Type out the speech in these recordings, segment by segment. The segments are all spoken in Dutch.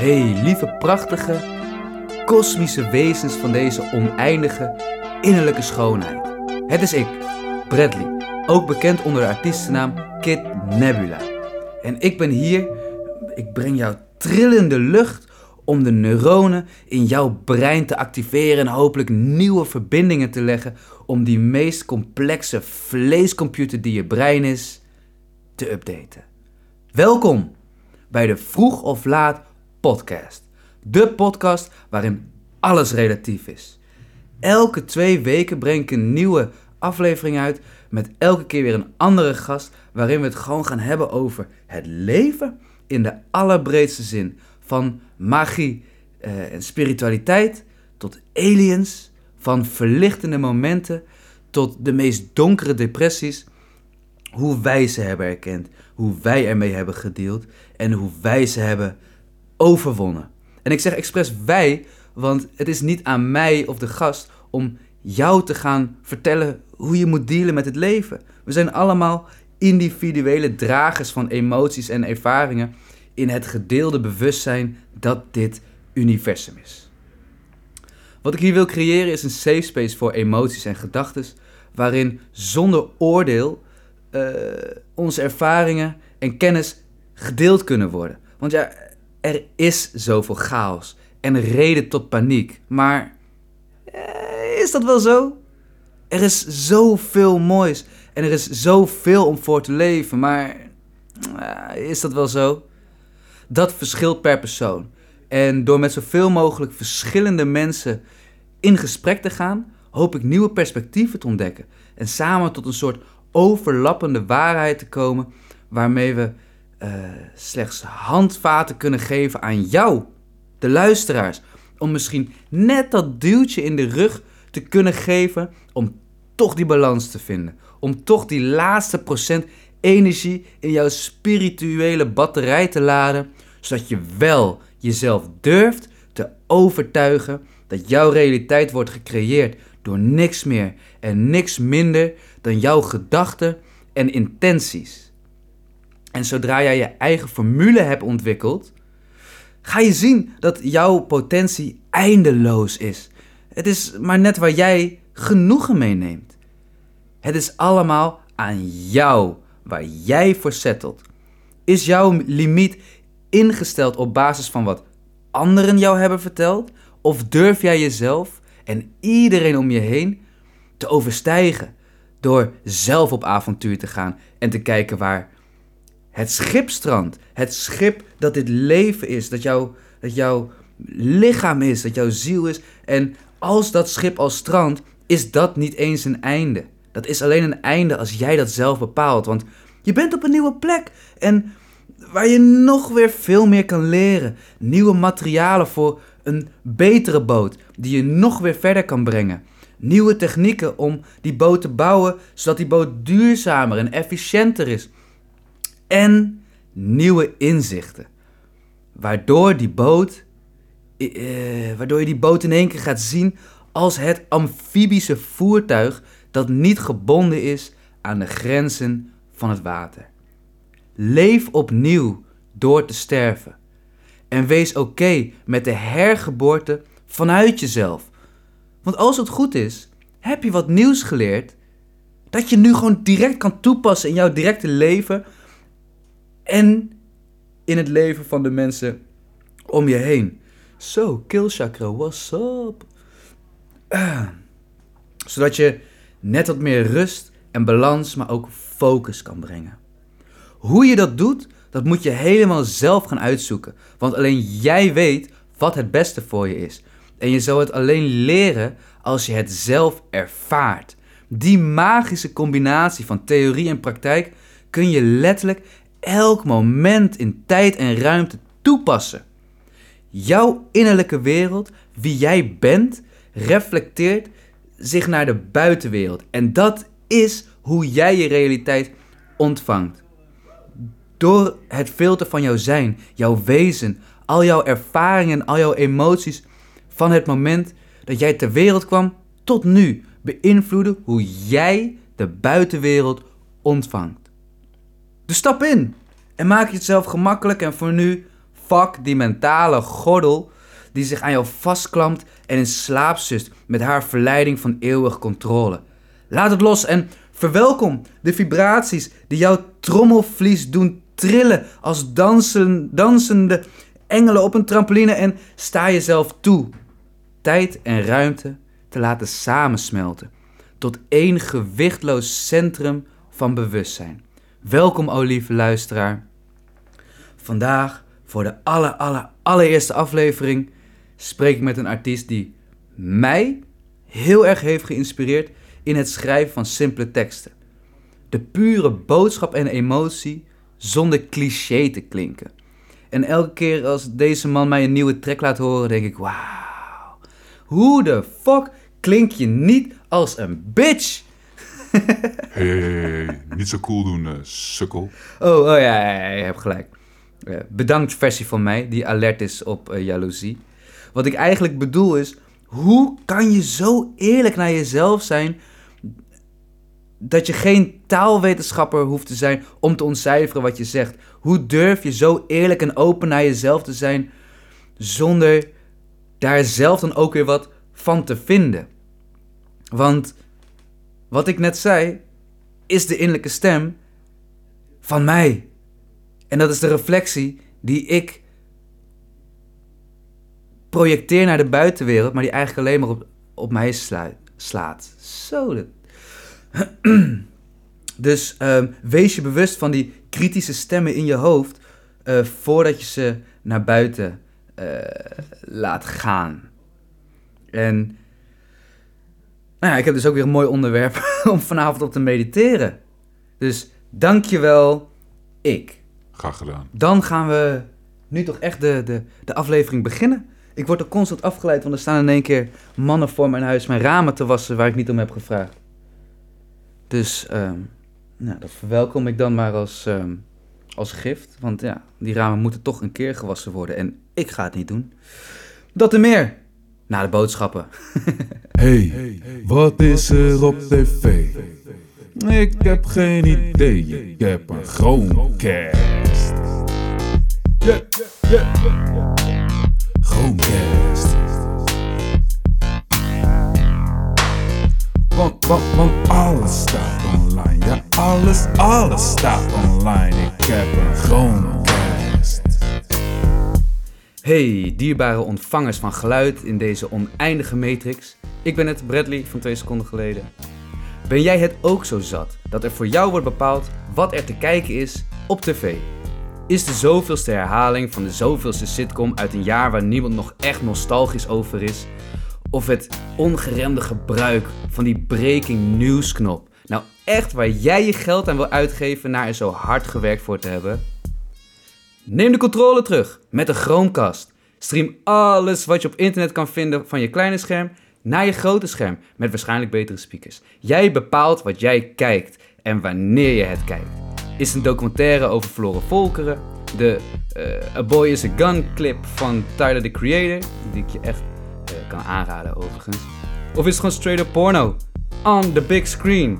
Hey, lieve prachtige, kosmische wezens van deze oneindige innerlijke schoonheid. Het is ik, Bradley, ook bekend onder de artiestennaam Kid Nebula. En ik ben hier, ik breng jou trillende lucht om de neuronen in jouw brein te activeren en hopelijk nieuwe verbindingen te leggen om die meest complexe vleescomputer die je brein is te updaten. Welkom bij de Vroeg of Laat podcast. De podcast waarin alles relatief is. Elke twee weken breng ik een nieuwe aflevering uit met elke keer weer een andere gast waarin we het gewoon gaan hebben over het leven in de allerbreedste zin. Van magie eh, en spiritualiteit tot aliens, van verlichtende momenten tot de meest donkere depressies. Hoe wij ze hebben erkend, hoe wij ermee hebben gedeeld en hoe wij ze hebben overwonnen. En ik zeg expres wij, want het is niet aan mij of de gast om jou te gaan vertellen hoe je moet dealen met het leven. We zijn allemaal individuele dragers van emoties en ervaringen in het gedeelde bewustzijn dat dit universum is. Wat ik hier wil creëren is een safe space voor emoties en gedachten, waarin zonder oordeel uh, onze ervaringen en kennis gedeeld kunnen worden. Want ja, er is zoveel chaos en reden tot paniek. Maar eh, is dat wel zo? Er is zoveel moois en er is zoveel om voor te leven. Maar eh, is dat wel zo? Dat verschilt per persoon. En door met zoveel mogelijk verschillende mensen in gesprek te gaan, hoop ik nieuwe perspectieven te ontdekken. En samen tot een soort overlappende waarheid te komen waarmee we uh, slechts handvaten kunnen geven aan jou, de luisteraars. Om misschien net dat duwtje in de rug te kunnen geven om toch die balans te vinden. Om toch die laatste procent energie in jouw spirituele batterij te laden, zodat je wel jezelf durft te overtuigen dat jouw realiteit wordt gecreëerd door niks meer en niks minder dan jouw gedachten en intenties. En zodra jij je eigen formule hebt ontwikkeld, ga je zien dat jouw potentie eindeloos is. Het is maar net waar jij genoegen meeneemt. Het is allemaal aan jou waar jij voor settelt. Is jouw limiet ingesteld op basis van wat anderen jou hebben verteld? Of durf jij jezelf en iedereen om je heen te overstijgen door zelf op avontuur te gaan en te kijken waar het schip strandt. Het schip dat dit leven is, dat, jou, dat jouw lichaam is, dat jouw ziel is. En als dat schip al strandt, is dat niet eens een einde. Dat is alleen een einde als jij dat zelf bepaalt. Want je bent op een nieuwe plek en waar je nog weer veel meer kan leren. Nieuwe materialen voor een betere boot die je nog weer verder kan brengen. Nieuwe technieken om die boot te bouwen zodat die boot duurzamer en efficiënter is en nieuwe inzichten. Waardoor die boot, uh, waardoor je die boot in één keer gaat zien als het amfibische voertuig dat niet gebonden is aan de grenzen van het water. Leef opnieuw door te sterven. En wees oké met de hergeboorte vanuit jezelf. Want als het goed is, heb je wat nieuws geleerd dat je nu gewoon direct kan toepassen in jouw directe leven en in het leven van de mensen om je heen. Zo, kill chakra, what's up? Uh, zodat je net wat meer rust en balans, maar ook focus kan brengen. Hoe je dat doet, dat moet je helemaal zelf gaan uitzoeken. Want alleen jij weet wat het beste voor je is. En je zal het alleen leren als je het zelf ervaart. Die magische combinatie van theorie en praktijk kun je letterlijk elk moment in tijd en ruimte toepassen. Jouw innerlijke wereld, wie jij bent, reflecteert zich naar de buitenwereld. En dat is hoe jij je realiteit ontvangt. Door het filter van jouw zijn, jouw wezen, al jouw ervaringen, al jouw emoties van het moment dat jij ter wereld kwam tot nu beïnvloeden hoe jij de buitenwereld ontvangt. Dus stap in en maak je het zelf gemakkelijk en voor nu fuck die mentale gordel die zich aan jou vastklampt en in slaap zust met haar verleiding van eeuwige controle. Laat het los en verwelkom de vibraties die jouw trommelvlies doen trillen als dansen, dansende engelen op een trampoline en sta jezelf toe. Tijd en ruimte te laten samensmelten tot één gewichtloos centrum van bewustzijn. Welkom, o lieve luisteraar. Vandaag, voor de aller, aller, allereerste aflevering, spreek ik met een artiest die mij heel erg heeft geïnspireerd in het schrijven van simpele teksten. De pure boodschap en emotie zonder cliché te klinken. En elke keer als deze man mij een nieuwe track laat horen, denk ik: wauw, hoe de fuck klink je niet als een bitch? Hey, niet zo cool doen, uh, sukkel. Oh, oh ja, ja, je hebt gelijk. Uh, bedankt versie van mij die alert is op uh, jaloezie. Wat ik eigenlijk bedoel is, hoe kan je zo eerlijk naar jezelf zijn dat je geen taalwetenschapper hoeft te zijn om te ontcijferen wat je zegt? Hoe durf je zo eerlijk en open naar jezelf te zijn zonder daar zelf dan ook weer wat van te vinden? Want wat ik net zei, is de innerlijke stem van mij. En dat is de reflectie die ik projecteer naar de buitenwereld, maar die eigenlijk alleen maar op, op mij slaat. Zo. Dus um, wees je bewust van die kritische stemmen in je hoofd uh, voordat je ze naar buiten uh, laat gaan. En nou ja, ik heb dus ook weer een mooi onderwerp om vanavond op te mediteren. Dus dankjewel, ik. Graag gedaan. Dan gaan we nu toch echt de, de, de aflevering beginnen. Ik word er constant afgeleid, want er staan in één keer mannen voor mijn huis mijn ramen te wassen waar ik niet om heb gevraagd. Dus um, nou, dat verwelkom ik dan maar als, um, als gift. Want ja, die ramen moeten toch een keer gewassen worden. En ik ga het niet doen. Dat en meer. Na de boodschappen. hey, wat is er op tv? Ik heb geen idee. Ik heb een Chromecast. Yeah, yeah, yeah. Chromecast. Want, want alles staat online. Ja, alles, alles staat online. Ik heb een Chromecast. Hey, dierbare ontvangers van geluid in deze oneindige matrix. Ik ben het Bradley van twee seconden geleden. Ben jij het ook zo zat dat er voor jou wordt bepaald wat er te kijken is op tv? Is de zoveelste herhaling van de zoveelste sitcom uit een jaar waar niemand nog echt nostalgisch over is? Of het ongeremde gebruik van die breaking news knop? Nou echt waar jij je geld aan wil uitgeven na er zo hard gewerkt voor te hebben? Neem de controle terug met een Chromecast. Stream alles wat je op internet kan vinden van je kleine scherm naar je grote scherm met waarschijnlijk betere speakers. Jij bepaalt wat jij kijkt en wanneer je het kijkt. Is een documentaire over verloren volkeren? De uh, A Boy is a Gun clip van Tyler the Creator, die ik je echt uh, kan aanraden overigens. Of is het gewoon straight up porno? On the big screen.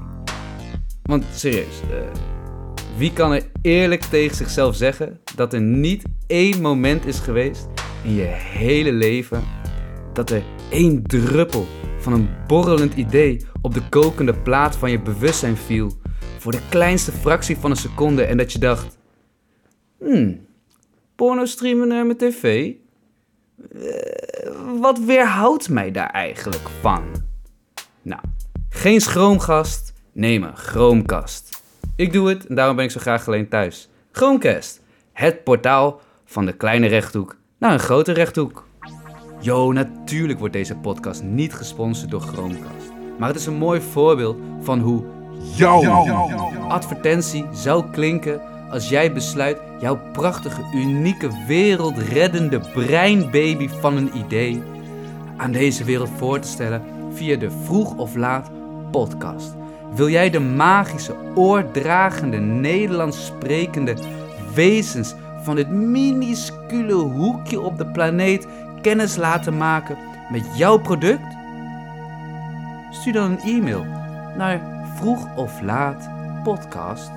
Want serieus, uh, wie kan er eerlijk tegen zichzelf zeggen dat er niet één moment is geweest in je hele leven dat er één druppel van een borrelend idee op de kokende plaat van je bewustzijn viel voor de kleinste fractie van een seconde en dat je dacht: hmm, porno streamen naar mijn tv? Uh, wat weerhoudt mij daar eigenlijk van? Nou, geen schroomgast, neem een. Ik doe het en daarom ben ik zo graag alleen thuis. Chromecast, het portaal van de kleine rechthoek naar een grote rechthoek. Yo, natuurlijk wordt deze podcast niet gesponsord door Chromecast. Maar het is een mooi voorbeeld van hoe jouw advertentie zou klinken als jij besluit jouw prachtige, unieke, wereldreddende breinbaby van een idee aan deze wereld voor te stellen via de vroeg of laat podcast. Wil jij de magische, oordragende, Nederlands sprekende wezens van dit minuscule hoekje op de planeet kennis laten maken met jouw product? Stuur dan een e-mail naar vroeg of laat podcast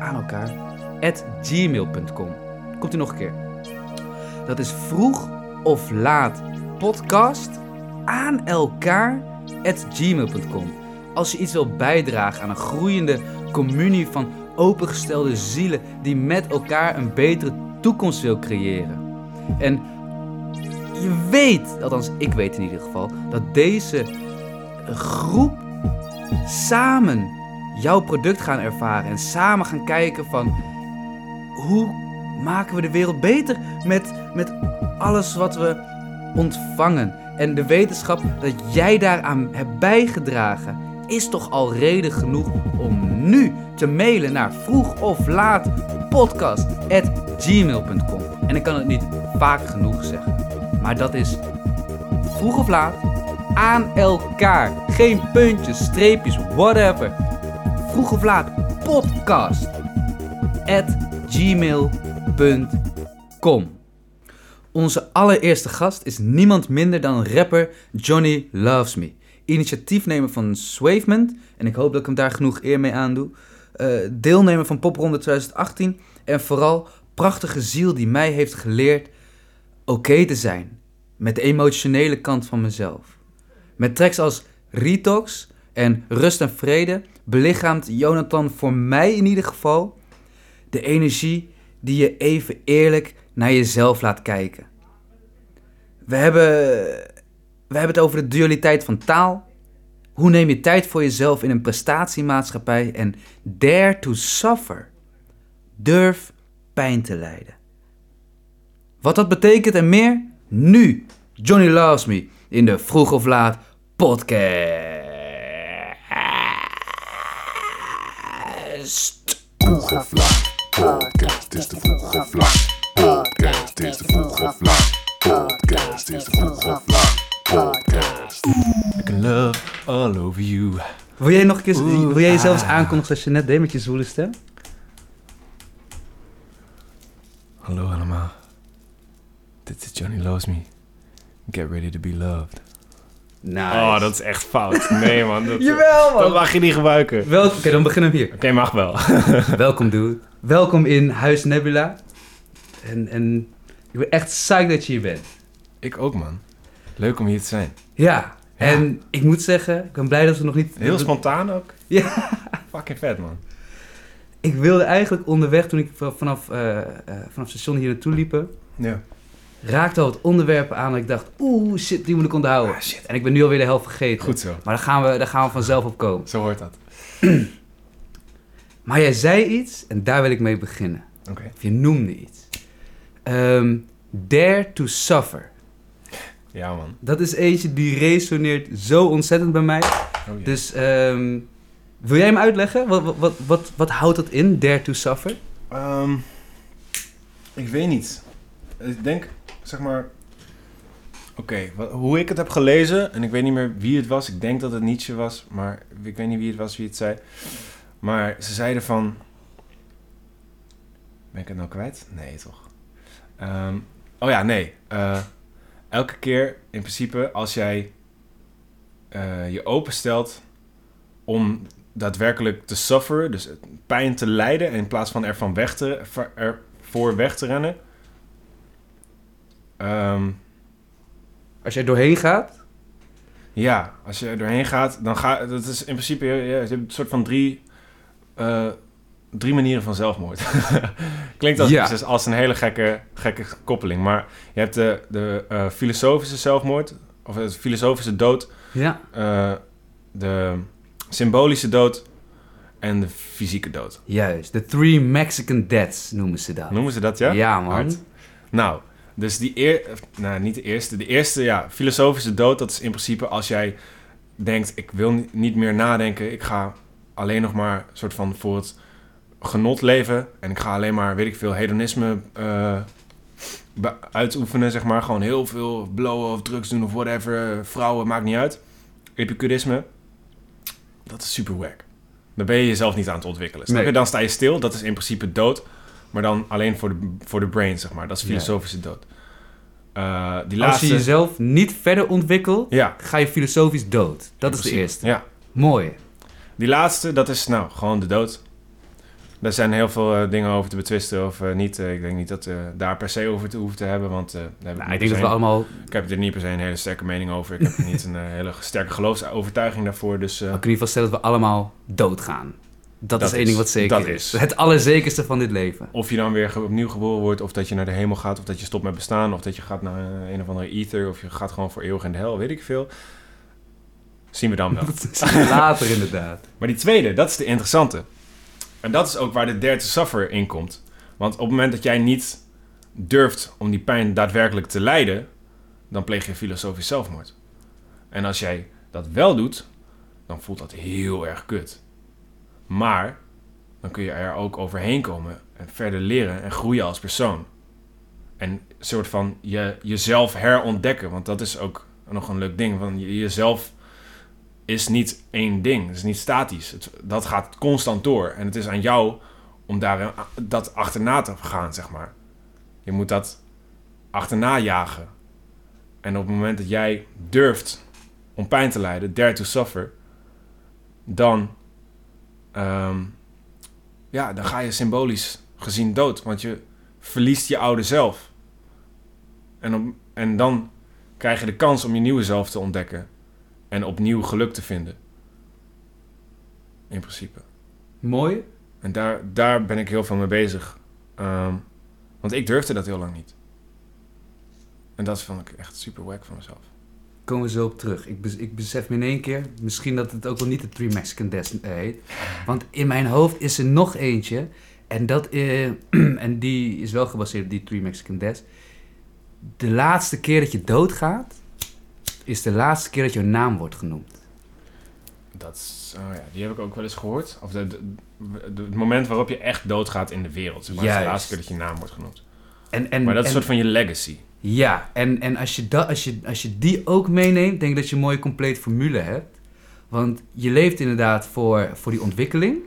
aan elkaar at gmail.com. Komt u nog een keer. Dat is vroeg of laat podcast aan elkaar at gmail.com. Als je iets wilt bijdragen aan een groeiende communie van opengestelde zielen die met elkaar een betere toekomst wil creëren. En je weet, althans ik weet in ieder geval, dat deze groep samen jouw product gaan ervaren en samen gaan kijken van hoe maken we de wereld beter met, met alles wat we ontvangen. En de wetenschap dat jij daaraan hebt bijgedragen is toch al reden genoeg om nu te mailen naar vroeg of laat podcast@gmail.com. En ik kan het niet vaak genoeg zeggen, maar dat is vroeg of laat aan elkaar. Geen puntjes, streepjes, whatever. Vroeg of laat podcast gmail.com. Onze allereerste gast is niemand minder dan rapper Johnny Loves Me. Initiatiefnemer van Swavement, en ik hoop dat ik hem daar genoeg eer mee aandoe. Eh, deelnemer van Popronde 2018 en vooral prachtige ziel die mij heeft geleerd oké te zijn met de emotionele kant van mezelf. Met tracks als Retox en Rust en Vrede belichaamt Jonathan voor mij in ieder geval de energie die je even eerlijk naar jezelf laat kijken. We hebben, we hebben het over de dualiteit van taal. Hoe neem je tijd voor jezelf in een prestatiemaatschappij en dare to suffer. Durf pijn te lijden. Wat dat betekent en meer? Nu, Johnny Loves Me in de Vroeg of Laat podcast. Vroeg of laat, podcast is de vroeg of laat. Podcast is de vroeg of laat. Podcast is de vroeg of laat. Podcast. I can love all over you. Wil jij nog een keer, Oeh, wil jij jezelf eens ah. aankondigen zoals je net deed met je zwoele stem? Hallo allemaal. Dit is Johnny Loves Me. Get ready to be loved. Nice. Oh, dat is echt fout. Nee man. Dat, Jawel man. Dat mag je niet gebruiken. Wel, Oké, dan beginnen we hier. Oké, mag wel. Welkom dude. Welkom in Huis Nebula. En, en ik ben echt psyched dat je hier bent. ik ook man. Leuk om hier te zijn. Ja. En ik moet zeggen, ik ben blij dat we nog niet... Heel spontaan ook. Ja. Fucking vet man. Ik wilde eigenlijk onderweg, toen ik vanaf, eh, eh, vanaf het station hier naartoe liepen, Ja. raakte al wat onderwerpen aan dat ik dacht, oeh, shit, die moet ik onthouden. Ah, shit. En ik ben nu alweer de helft vergeten. Goed zo. Maar daar gaan, we, daar gaan we vanzelf op komen. Zo hoort dat. Maar jij zei iets en daar wil ik mee beginnen. Oké. Of je noemde iets. Ehm, dare to suffer. Ja man. Dat is eentje die resoneert zo ontzettend bij mij. Oh. Dus ehm, wil jij hem uitleggen? Wat, wat, wat, wat, houdt dat in, dare to suffer? Ehm, ik weet niet. Ik denk, zeg maar... Oké, hoe ik het heb gelezen, en ik weet niet meer wie het was. Ik denk dat het Nietzsche was, maar ik weet niet wie het was wie het zei. Maar ze zeiden van... Ben ik het nou kwijt? Nee, toch? Ehm, oh ja, nee. Eh, elke keer, in principe, als jij eh, je openstelt om daadwerkelijk te sufferen, dus pijn te lijden, in plaats van ervan weg te, ervoor weg te rennen. Ehm, Als jij doorheen gaat, ja, als je er doorheen gaat, dan ga dat is in principe ja, je hebt een soort van drie, eh, drie manieren van zelfmoord. Klinkt als, Ja. als een hele gekke, gekke koppeling, maar je hebt de, de eh, filosofische zelfmoord, of de filosofische dood, ja. eh, de symbolische dood en de fysieke dood. Juist, de Three Mexican Deaths noemen ze dat. Noemen ze dat, ja? Ja, man. Hard. Nou, dus die eer, nou niet de eerste, de eerste, ja, filosofische dood, dat is in principe als jij denkt, ik wil ni- niet meer nadenken, ik ga alleen nog maar soort van voor het genot leven en ik ga alleen maar, weet ik veel, hedonisme eh, uitoefenen, zeg maar, gewoon heel veel blowen of drugs doen of whatever, vrouwen, maakt niet uit. Epicurisme, dat is super wack. Dan ben je jezelf niet aan het ontwikkelen. Snap je? Nee. Dan sta je stil, dat is in principe dood. Maar dan alleen voor de, voor de brain, zeg maar. Dat is filosofische dood. Eh, die Als laatste... je jezelf niet verder ontwikkelt, Ja. ga je filosofisch dood. Dat is de eerste. Ja. Mooi. Die laatste, dat is nou gewoon de dood. Daar zijn heel veel eh, dingen over te betwisten of eh, niet. Eh, ik denk niet dat we daar per se over te hoeven te hebben, want daar heb ik, Nou, ik denk dat we allemaal... ik heb er niet per se een hele sterke mening over. Ik heb niet een hele sterke geloofsovertuiging daarvoor. Dus Ik kan in ieder geval stellen dat we allemaal doodgaan. Dat, Dat is één ding wat zeker dat is. is. Het allerzekerste van dit leven. of je dan weer opnieuw geboren wordt, of dat je naar de hemel gaat, of dat je stopt met bestaan, of dat je gaat naar een of andere ether, of je gaat gewoon voor eeuwig in de hel, weet ik veel. Zien we dan wel. Dat zien we later inderdaad. Maar die tweede, dat is de interessante. En dat is ook waar de to suffer in komt. Want op het moment dat jij niet durft om die pijn daadwerkelijk te lijden, dan pleeg je filosofisch zelfmoord. En als jij dat wel doet, dan voelt dat heel erg kut. Maar dan kun je er ook overheen komen en verder leren en groeien als persoon. En een soort van je, jezelf herontdekken. Want dat is ook nog een leuk ding. Van je- jezelf is niet één ding. Het is niet statisch. Het, dat gaat constant door. En het is aan jou om daar eh, dat achterna te gaan, zeg maar. Je moet dat achterna jagen. En op het moment dat jij durft om pijn te lijden, dare to suffer, dan, ehm, ja, dan ga je symbolisch gezien dood. Want je verliest je oude zelf. En, en dan krijg je de kans om je nieuwe zelf te ontdekken. En opnieuw geluk te vinden. In principe. Mooi. En daar, daar ben ik heel veel mee bezig. Ehm, want ik durfde dat heel lang niet. En dat vond ik echt super wack van mezelf. Komen we zo op terug. Ik, bes- ik besef me in één keer, misschien dat het ook wel niet de Three Mexican Deaths eh, heet. Want in mijn hoofd is er nog eentje. En, dat, eh, en die is wel gebaseerd op die Three Mexican Deaths. De laatste keer dat je doodgaat, is de laatste keer dat jouw naam wordt genoemd. Dat is, oh ja, die heb ik ook wel eens gehoord. Of het moment waarop je echt doodgaat in de wereld. Zeg maar, dat is de laatste keer dat je naam wordt genoemd. En, en, Maar dat is en- een soort van je legacy. Ja, en, en als, je dat, als, je, als je die ook meeneemt, denk ik dat je een mooie compleet formule hebt. Want je leeft inderdaad voor, voor die ontwikkeling.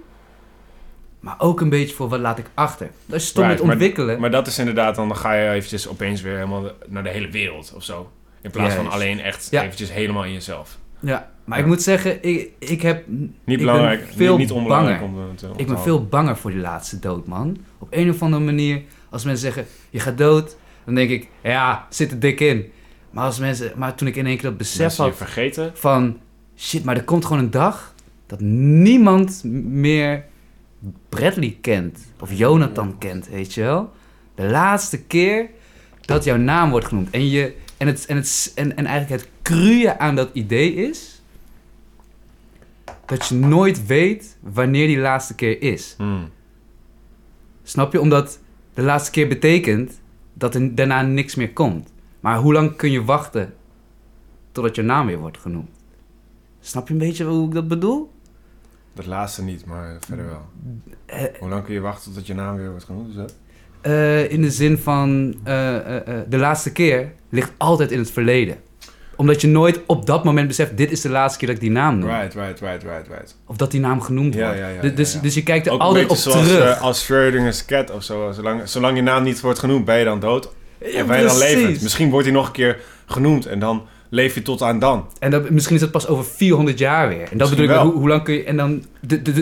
Maar ook een beetje voor wat laat ik achter. Je stopt Right, met ontwikkelen. Maar dat is inderdaad, dan ga je eventjes opeens weer helemaal naar de hele wereld of zo. In plaats van alleen echt Ja. eventjes helemaal in jezelf. ja, maar Ja. ik moet zeggen, ik, ik heb... Niet belangrijk, veel niet, niet onbelangrijk banger. om, te- om te Ik ben veel banger voor die laatste dood, man. Op een of andere manier, als mensen zeggen, je gaat dood, dan denk ik, ja, zit er dik in. Maar, als mensen, maar toen ik in één keer dat besef had vergeten. van, shit, maar er komt gewoon een dag dat niemand meer Bradley kent. Of Jonathan kent, weet je wel. De laatste keer dat jouw naam wordt genoemd. En, je, en, het, en, het, en, en eigenlijk het cruie aan dat idee is... dat je nooit weet wanneer die laatste keer is. Hmm. Snap je? Omdat de laatste keer betekent dat er daarna niks meer komt. Maar hoe lang kun je wachten totdat je naam weer wordt genoemd? Snap je een beetje hoe ik dat bedoel? Dat laatste niet, maar verder wel. Eh, Hoe lang kun je wachten tot je naam weer wordt genoemd? Eh, in de zin van eh, de laatste keer ligt altijd in het verleden. Omdat je nooit op dat moment beseft, dit is de laatste keer dat ik die naam noem. Right, right, right, right, right. Of dat die naam genoemd wordt. ja, ja, Dus- dus, dus je kijkt er Ook altijd op zoals terug. eh, als Schrödinger's cat of zo. Zolang, zolang je naam niet wordt genoemd, ben je dan dood. Of ben je dan levend. Misschien wordt hij nog een keer genoemd en dan leef je tot aan dan. En dat, misschien is dat pas over 400 jaar weer. En dat Misschien bedoel ik, hoe, hoe lang kun je... En dan,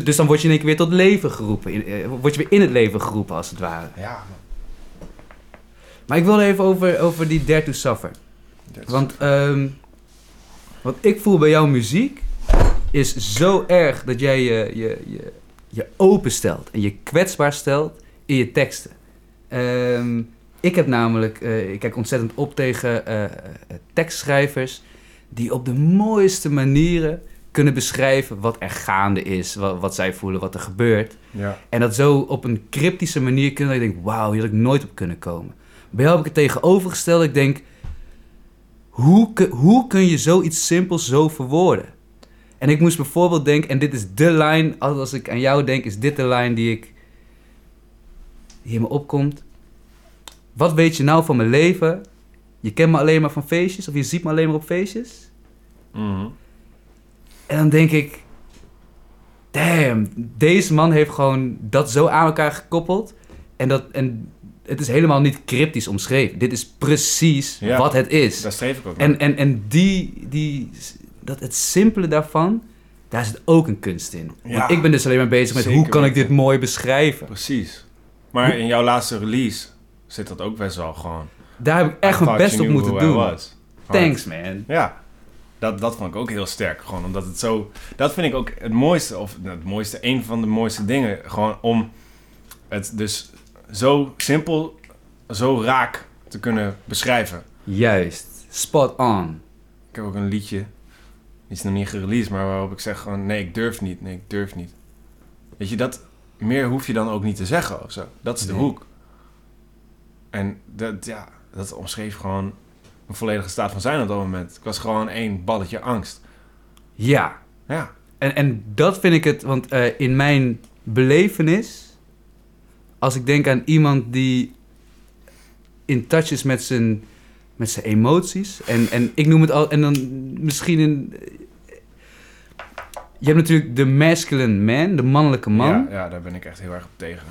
dus dan word je in één keer weer tot leven geroepen. In- eh, word je weer in het leven geroepen, als het ware. Ja, Maar ik wil even over, over die Dare to Suffer. Want ehm, wat ik voel bij jouw muziek is zo erg dat jij je, je, je, je openstelt en je kwetsbaar stelt in je teksten. Ehm, ik heb namelijk, eh, ik kijk ontzettend op tegen eh, eh, tekstschrijvers die op de mooiste manieren kunnen beschrijven wat er gaande is, wat, wat zij voelen, wat er gebeurt. ja. En dat zo op een cryptische manier kunnen dat je denkt, wauw, hier had ik nooit op kunnen komen. Bij jou heb ik het tegenovergesteld. Ik denk, hoe, kun- hoe kun je zoiets simpels zo verwoorden? En ik moest bijvoorbeeld denken, en dit is de lijn, als ik aan jou denk, is dit de lijn die ik, die in me opkomt. Wat weet je nou van mijn leven? Je kent me alleen maar van feestjes, of je ziet me alleen maar op feestjes? Mhm. En dan denk ik, damn, deze man heeft gewoon dat zo aan elkaar gekoppeld. En, dat, en het is helemaal niet cryptisch omschreven. Dit is precies Ja. wat het is. Daar streef ik ook naar. En, en, en die, die, dat het simpele daarvan daar zit ook een kunst in. Want Ja, ik ben dus alleen maar bezig met hoe kan ik dit mooi beschrijven. Precies. Maar in jouw laatste release zit dat ook best wel gewoon. Daar heb ik echt mijn best op moeten doen. Thanks man. Ja, dat, dat vond ik ook heel sterk. Gewoon omdat het zo... Dat vind ik ook het mooiste, of het mooiste, een van de mooiste dingen. Gewoon om het dus zo simpel, zo raak te kunnen beschrijven. Juist. Spot on. Ik heb ook een liedje, die is nog niet gereleased, maar waarop ik zeg gewoon... Nee, ik durf niet. Nee, ik durf niet. Weet je, dat... Meer hoef je dan ook niet te zeggen of zo. Dat is de Nee. hoek. En dat, ja, dat omschreef gewoon een volledige staat van zijn op dat moment. Ik was gewoon één balletje angst. Ja. Ja. En, en dat vind ik het, want eh, in mijn belevenis, als ik denk aan iemand die in touch is met zijn, met zijn emoties, en, en ik noem het al, en dan misschien een. Je hebt natuurlijk de masculine man, de mannelijke man. Ja, Ja, ja, daar ben ik echt heel erg op tegen.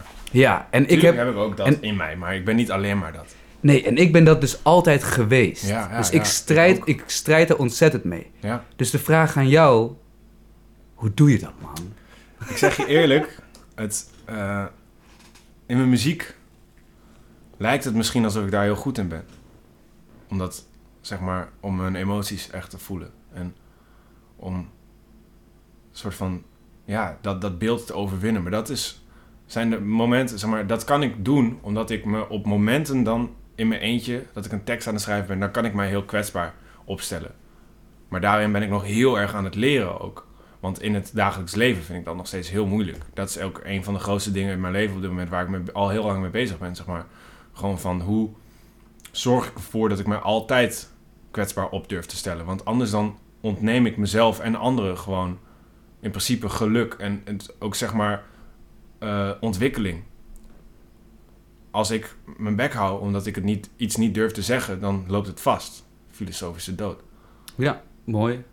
en ik Ik heb. heb ik ook dat en- in mij, maar ik ben niet alleen maar dat. Nee, en ik ben dat dus altijd geweest. Ja, ja, dus ja, ik, strijd, ik strijd er ontzettend mee. Ja. Dus de vraag aan jou: hoe doe je dat, man? Ik zeg je eerlijk, het, eh, in mijn muziek lijkt het misschien alsof ik daar heel goed in ben. Omdat, zeg maar, om mijn emoties echt te voelen. En om een soort van, ja, dat, dat beeld te overwinnen. Maar dat is, zijn de momenten, zeg maar, dat kan ik doen omdat ik me op momenten dan in mijn eentje, dat ik een tekst aan het schrijven ben, dan kan ik mij heel kwetsbaar opstellen. Maar daarin ben ik nog heel erg aan het leren ook. Want in het dagelijks leven vind ik dat nog steeds heel moeilijk. Dat is ook een van de grootste dingen in mijn leven op dit moment waar ik me al heel lang mee bezig ben, zeg maar. Gewoon van hoe zorg ik ervoor dat ik me altijd kwetsbaar op durf te stellen. Want anders dan ontneem ik mezelf en anderen gewoon in principe geluk en ook zeg maar eh, ontwikkeling. Als ik mijn bek hou omdat ik het niet, iets niet durf te zeggen, dan loopt het vast. Filosofische dood. Ja, mooi.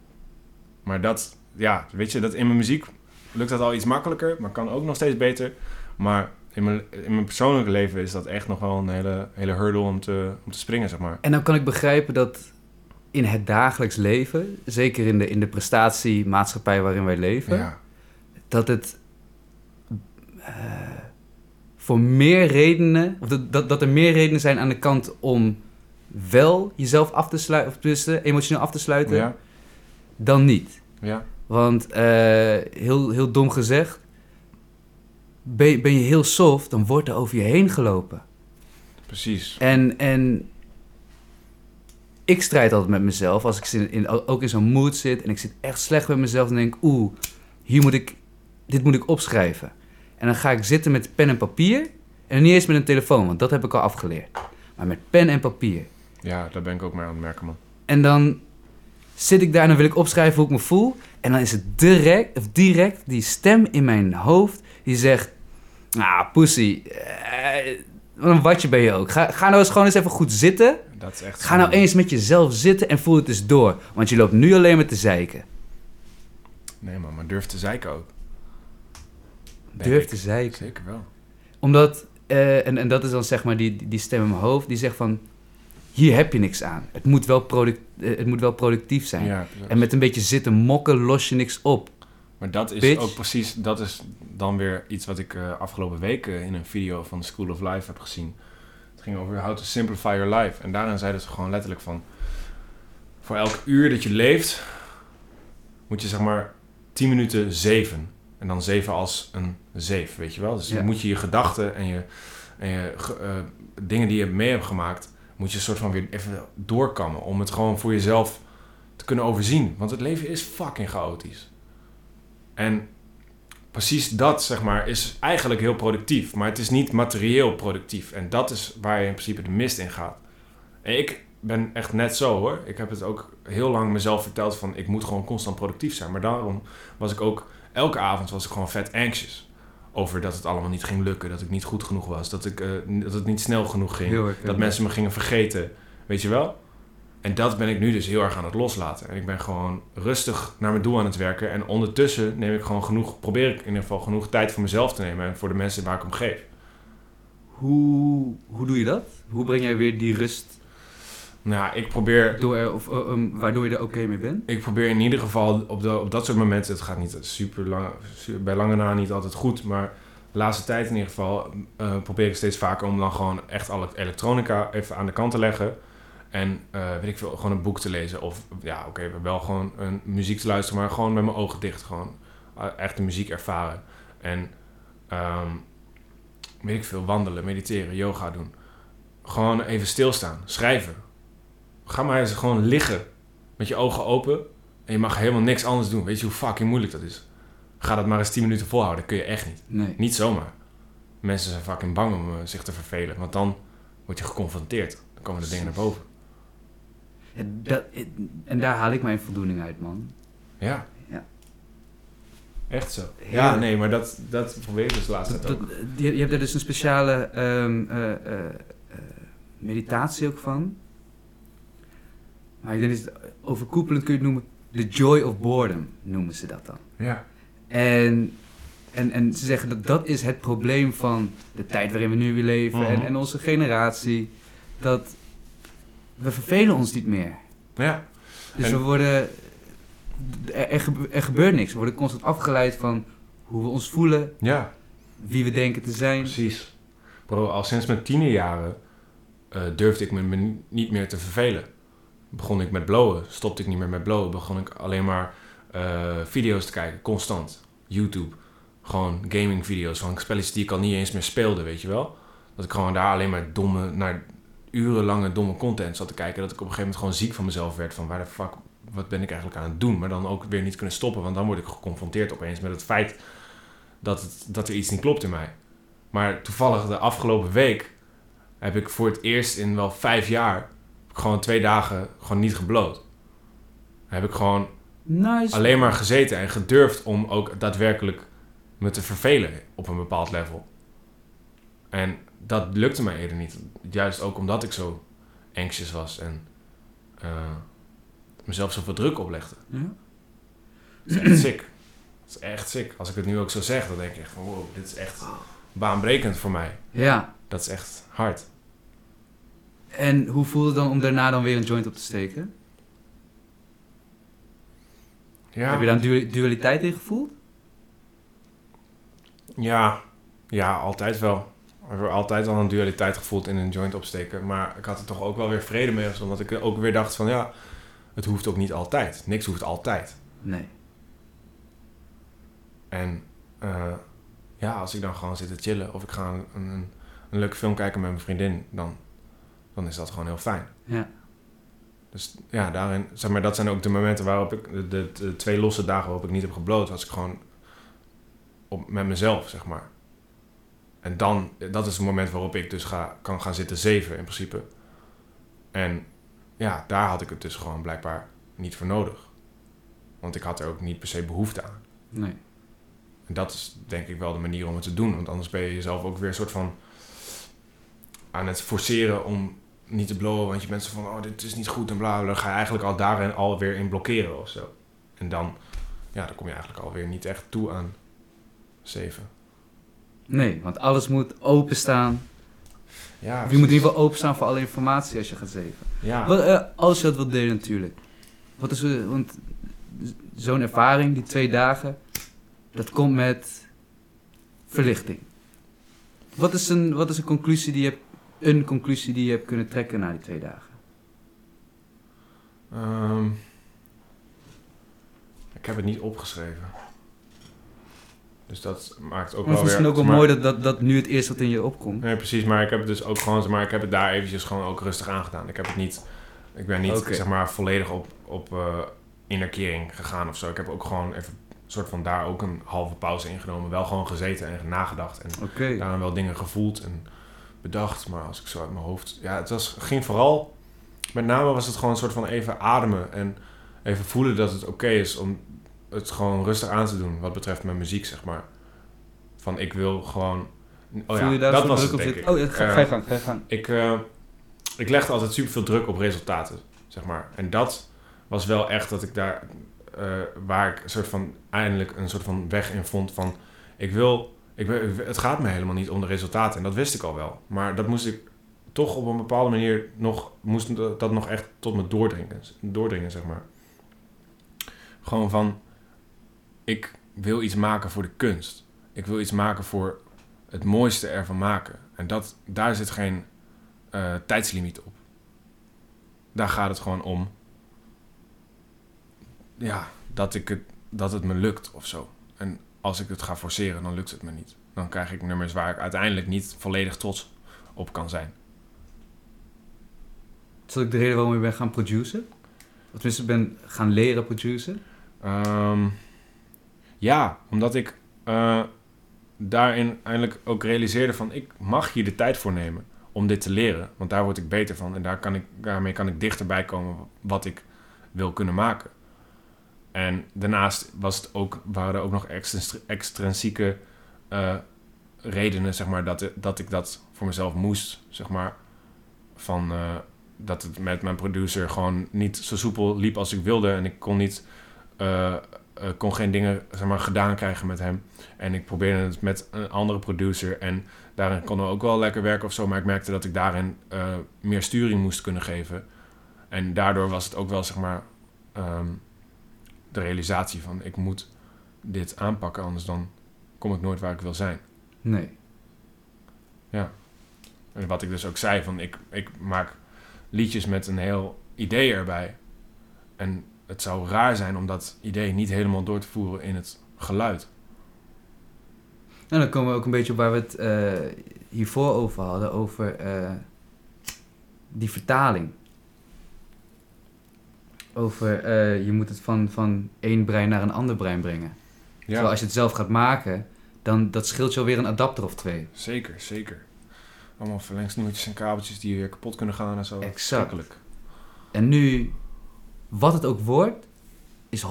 Maar dat, ja, weet je, dat in mijn muziek lukt dat al iets makkelijker, maar kan ook nog steeds beter. Maar in mijn, in mijn persoonlijke leven is dat echt nog wel een hele, hele hurdle om te, om te springen, zeg maar. En dan kan ik begrijpen dat in het dagelijks leven, zeker in de, in de prestatiemaatschappij waarin wij leven, Ja, dat het eh, voor meer redenen, of dat, dat, dat er meer redenen zijn aan de kant om wel jezelf af te sluiten, of tenminste emotioneel af te sluiten, ja, dan niet. ja, Want eh, heel, heel dom gezegd, ben, ben je heel soft, dan wordt er over je heen gelopen. precies. En, en ik strijd altijd met mezelf. Als ik in, in, ook in zo'n mood zit en ik zit echt slecht met mezelf, dan denk ik, oeh, hier moet ik, dit moet ik opschrijven. En dan ga ik zitten met pen en papier. En niet eens met een telefoon, want dat heb ik al afgeleerd. Maar met pen en papier. Ja, daar ben ik ook mee aan het merken, man. En dan zit ik daar en dan wil ik opschrijven hoe ik me voel. En dan is het direct, of direct die stem in mijn hoofd die zegt... Ah, pussy, eh, wat een watje ben je ook. Ga, ga nou eens gewoon eens even goed zitten. Dat is echt... Ga nou eens met jezelf zitten en voel het eens door. Want je loopt nu alleen maar te zeiken. Nee, man, maar durf te zeiken ook. Denk Durf ik. te zeiken. Zeker wel. Omdat, eh, en, en dat is dan zeg maar die, die stem in mijn hoofd, die zegt van... Hier heb je niks aan. Het moet wel, product, eh, het moet wel productief zijn. Ja. En met een beetje zitten mokken los je niks op. Maar dat is Bitch. ook precies, dat is dan weer iets wat ik eh, afgelopen week eh, in een video van The School of Life heb gezien. Het ging over how to simplify your life. En daarin zeiden ze gewoon letterlijk van, voor elk uur dat je leeft, moet je zeg maar 10 minuten zeven. En dan zeven als een zeef, weet je wel. Dus Ja. dan moet je je gedachten en je, en je ge- eh, dingen die je mee hebt gemaakt, moet je een soort van weer even doorkammen. Om het gewoon voor jezelf te kunnen overzien. Want het leven is fucking chaotisch. En precies dat, zeg maar, is eigenlijk heel productief. Maar het is niet materieel productief. En dat is waar je in principe de mist in gaat. En ik ben echt net zo hoor. Ik heb het ook heel lang mezelf verteld van... ik moet gewoon constant productief zijn. Maar daarom was ik ook... elke avond was ik gewoon vet anxious. Over dat het allemaal niet ging lukken. Dat ik niet goed genoeg was. Dat, ik, eh, dat het niet snel genoeg ging. Erg, dat mensen me gingen vergeten. Weet je wel? En dat ben ik nu dus heel erg aan het loslaten. En ik ben gewoon rustig naar mijn doel aan het werken. En ondertussen neem ik gewoon genoeg, probeer ik in ieder geval genoeg tijd voor mezelf te nemen en voor de mensen waar ik om geef. Hoe, hoe doe je dat? Hoe breng jij weer die rust? Nou ik probeer, Door er, of, eh, um, waardoor je er oké mee bent? ik probeer in ieder geval op, de, op dat soort momenten, het gaat niet super lang, bij lange na niet altijd goed, maar de laatste tijd in ieder geval eh, probeer ik steeds vaker om dan gewoon echt alle elektronica even aan de kant te leggen. En eh, weet ik veel, gewoon een boek te lezen. Of ja, oké, wel gewoon een muziek te luisteren, maar gewoon met mijn ogen dicht. Gewoon echt de muziek ervaren. En ehm, weet ik veel, wandelen, mediteren, yoga doen. Gewoon even stilstaan, schrijven. Ga maar eens gewoon liggen met je ogen open. En je mag helemaal niks anders doen. Weet je hoe fucking moeilijk dat is? Ga dat maar eens 10 minuten volhouden. kun je echt niet. Nee. Niet zomaar. Mensen zijn fucking bang om eh, zich te vervelen. Want dan word je geconfronteerd. Dan komen de dingen naar boven. Ja, dat, en daar haal ik mijn voldoening uit, man. Ja. Ja. Echt zo. Ja, nee, maar dat, dat probeer ik dus de laatste Dat, tijd dat- ook. je, hebt er dus een speciale ehm, eh, eh, eh, meditatie ook van. Maar ik denk dat het overkoepelend kun je het noemen. The joy of boredom noemen ze dat dan. Ja. En, en, en ze zeggen dat dat is het probleem van de tijd waarin we nu weer leven en, Mhm. en onze generatie. Dat we vervelen ons niet meer. Ja. Dus En- we worden. Er, er, gebe- er gebeurt niks. We worden constant afgeleid van hoe we ons voelen, Ja, wie we denken te zijn. precies. Bro, al sinds mijn tienerjaren eh durfde ik me niet meer te vervelen. Begon ik met blowen, stopte ik niet meer met blowen. Begon ik alleen maar eh, video's te kijken, constant. YouTube. Gewoon gaming video's van spelletjes die ik al niet eens meer speelde, weet je wel. Dat ik gewoon daar alleen maar domme, naar urenlange domme content zat te kijken. Dat ik op een gegeven moment gewoon ziek van mezelf werd. Van waar de fuck, wat ben ik eigenlijk aan het doen? Maar dan ook weer niet kunnen stoppen. Want dan word ik geconfronteerd opeens met het feit dat, het, dat er iets niet klopt in mij. Maar toevallig de afgelopen week heb ik voor het eerst in wel vijf jaar... gewoon twee dagen gewoon niet gebloot. Heb ik gewoon Nice. alleen maar gezeten en gedurfd om ook daadwerkelijk me te vervelen op een bepaald level. En dat lukte mij eerder niet. Juist ook omdat ik zo anxious was en eh, mezelf zoveel druk oplegde. Ja? Dat is echt sick. Dat is echt sick. Als ik het nu ook zo zeg, dan denk ik echt van wow, dit is echt baanbrekend voor mij. ja. Dat is echt hard. En hoe voelde het dan om daarna dan weer een joint op te steken? Ja, Heb je daar een du- dualiteit in gevoeld? Ja, ja, altijd wel. Ik heb altijd al een dualiteit gevoeld in een joint opsteken. Maar ik had er toch ook wel weer vrede mee. Omdat ik ook weer dacht van ja, het hoeft ook niet altijd. Niks hoeft altijd. Nee. En eh, ja, als ik dan gewoon zit te chillen of ik ga een, een, een leuke film kijken met mijn vriendin, dan, dan is dat gewoon heel fijn. Ja. Dus ja, daarin, zeg maar, dat zijn ook de momenten waarop ik, de, de, de twee losse dagen waarop ik niet heb gebloot, was ik gewoon op, met mezelf, zeg maar. En dan, dat is het moment waarop ik dus ga, kan gaan zitten zeven in principe. En ja, daar had ik het dus gewoon blijkbaar niet voor nodig. Want ik had er ook niet per se behoefte aan. Nee. En dat is denk ik wel de manier om het te doen. Want anders ben je jezelf ook weer een soort van aan het forceren om niet te blowen. Want je bent zo van, oh, dit is niet goed en bla bla. Dan ga je eigenlijk al daarin alweer in blokkeren of zo. En dan, ja, dan kom je eigenlijk alweer niet echt toe aan zeven. Nee, want alles moet openstaan. Ja, je moet in ieder geval openstaan voor alle informatie als je gaat zeven. Ja, Wat, eh, als je dat wilt delen natuurlijk. Wat is, eh, want zo'n ervaring, die twee dagen, dat komt met verlichting. Wat is een, wat is een conclusie die je hebt, een conclusie die je hebt kunnen trekken na die twee dagen? Ehm, ik heb het niet opgeschreven. Dus dat maakt ook Maar wel misschien weer... ook wel maar- mooi dat, dat, dat nu het eerst wat in je opkomt. Nee, precies. Maar ik heb het dus ook gewoon, maar, ik heb het daar eventjes gewoon ook rustig aangedaan. Ik heb het niet, ik ben niet, zeg maar, volledig op, op eh innerkering gegaan of zo. Ik heb ook gewoon even een soort van daar ook een halve pauze ingenomen. Wel gewoon gezeten en nagedacht. En Oké. daarna wel dingen gevoeld en bedacht. Maar als ik zo uit mijn hoofd... Ja, het was, ging vooral... Met name was het gewoon een soort van even ademen. En even voelen dat het oké is om het gewoon rustig aan te doen. Wat betreft mijn muziek, zeg maar. Van ik wil gewoon... Oh Voel ja, je daar dat was druk het, op. Oh, ja, ga, ga je gang, ga je gang. ik, eh, ik legde altijd super veel druk op resultaten, zeg maar. En dat was wel echt dat ik daar, eh, waar ik een soort van eindelijk een soort van weg in vond van, ik wil, ik het gaat me helemaal niet om de resultaten. En dat wist ik al wel. Maar dat moest ik toch op een bepaalde manier nog, moest dat dat nog echt tot me doordringen, doordringen, zeg maar. Gewoon van, ik wil iets maken voor de kunst. Ik wil iets maken voor het mooiste ervan maken. En dat, daar zit geen eh, tijdslimiet op. Daar gaat het gewoon om. Ja, dat, ik het, dat het me lukt of zo. Als ik het ga forceren, dan lukt het me niet. Dan krijg ik nummers waar ik uiteindelijk niet volledig trots op kan zijn. Is dat ook de reden waarom je bent gaan produceren? Of tenminste ben gaan leren produceren? Ehm, ja, omdat ik eh, daarin eindelijk ook realiseerde van... ik mag hier de tijd voor nemen om dit te leren. Want daar word ik beter van. En daar kan ik, daarmee kan ik dichterbij komen wat ik wil kunnen maken. En daarnaast was het ook, waren er ook nog extrinsieke eh, redenen, zeg maar, dat, dat ik dat voor mezelf moest, zeg maar. Van eh, dat het met mijn producer gewoon niet zo soepel liep als ik wilde. En ik kon niet, eh, kon geen dingen, zeg maar, gedaan krijgen met hem. En ik probeerde het met een andere producer. En daarin konden we ook wel lekker werken of zo. Maar ik merkte dat ik daarin meer sturing moest kunnen geven. En daardoor was het ook wel, zeg maar, ehm, de realisatie van... ik moet dit aanpakken, anders dan kom ik nooit waar ik wil zijn. Nee. En wat ik dus ook zei, van ik, ik maak liedjes met een heel idee erbij. En het zou raar zijn om dat idee niet helemaal door te voeren in het geluid. En dan komen we ook een beetje op waar we het eh, hiervoor over hadden, over eh, die vertaling. Over eh, je moet het van, van één brein naar een ander brein brengen. Terwijl als je het zelf gaat maken, dan dat scheelt je alweer een adapter of twee. zeker, zeker. Allemaal verlengsnoertjes en kabeltjes die weer kapot kunnen gaan en zo. Exact. En nu, wat het ook wordt, is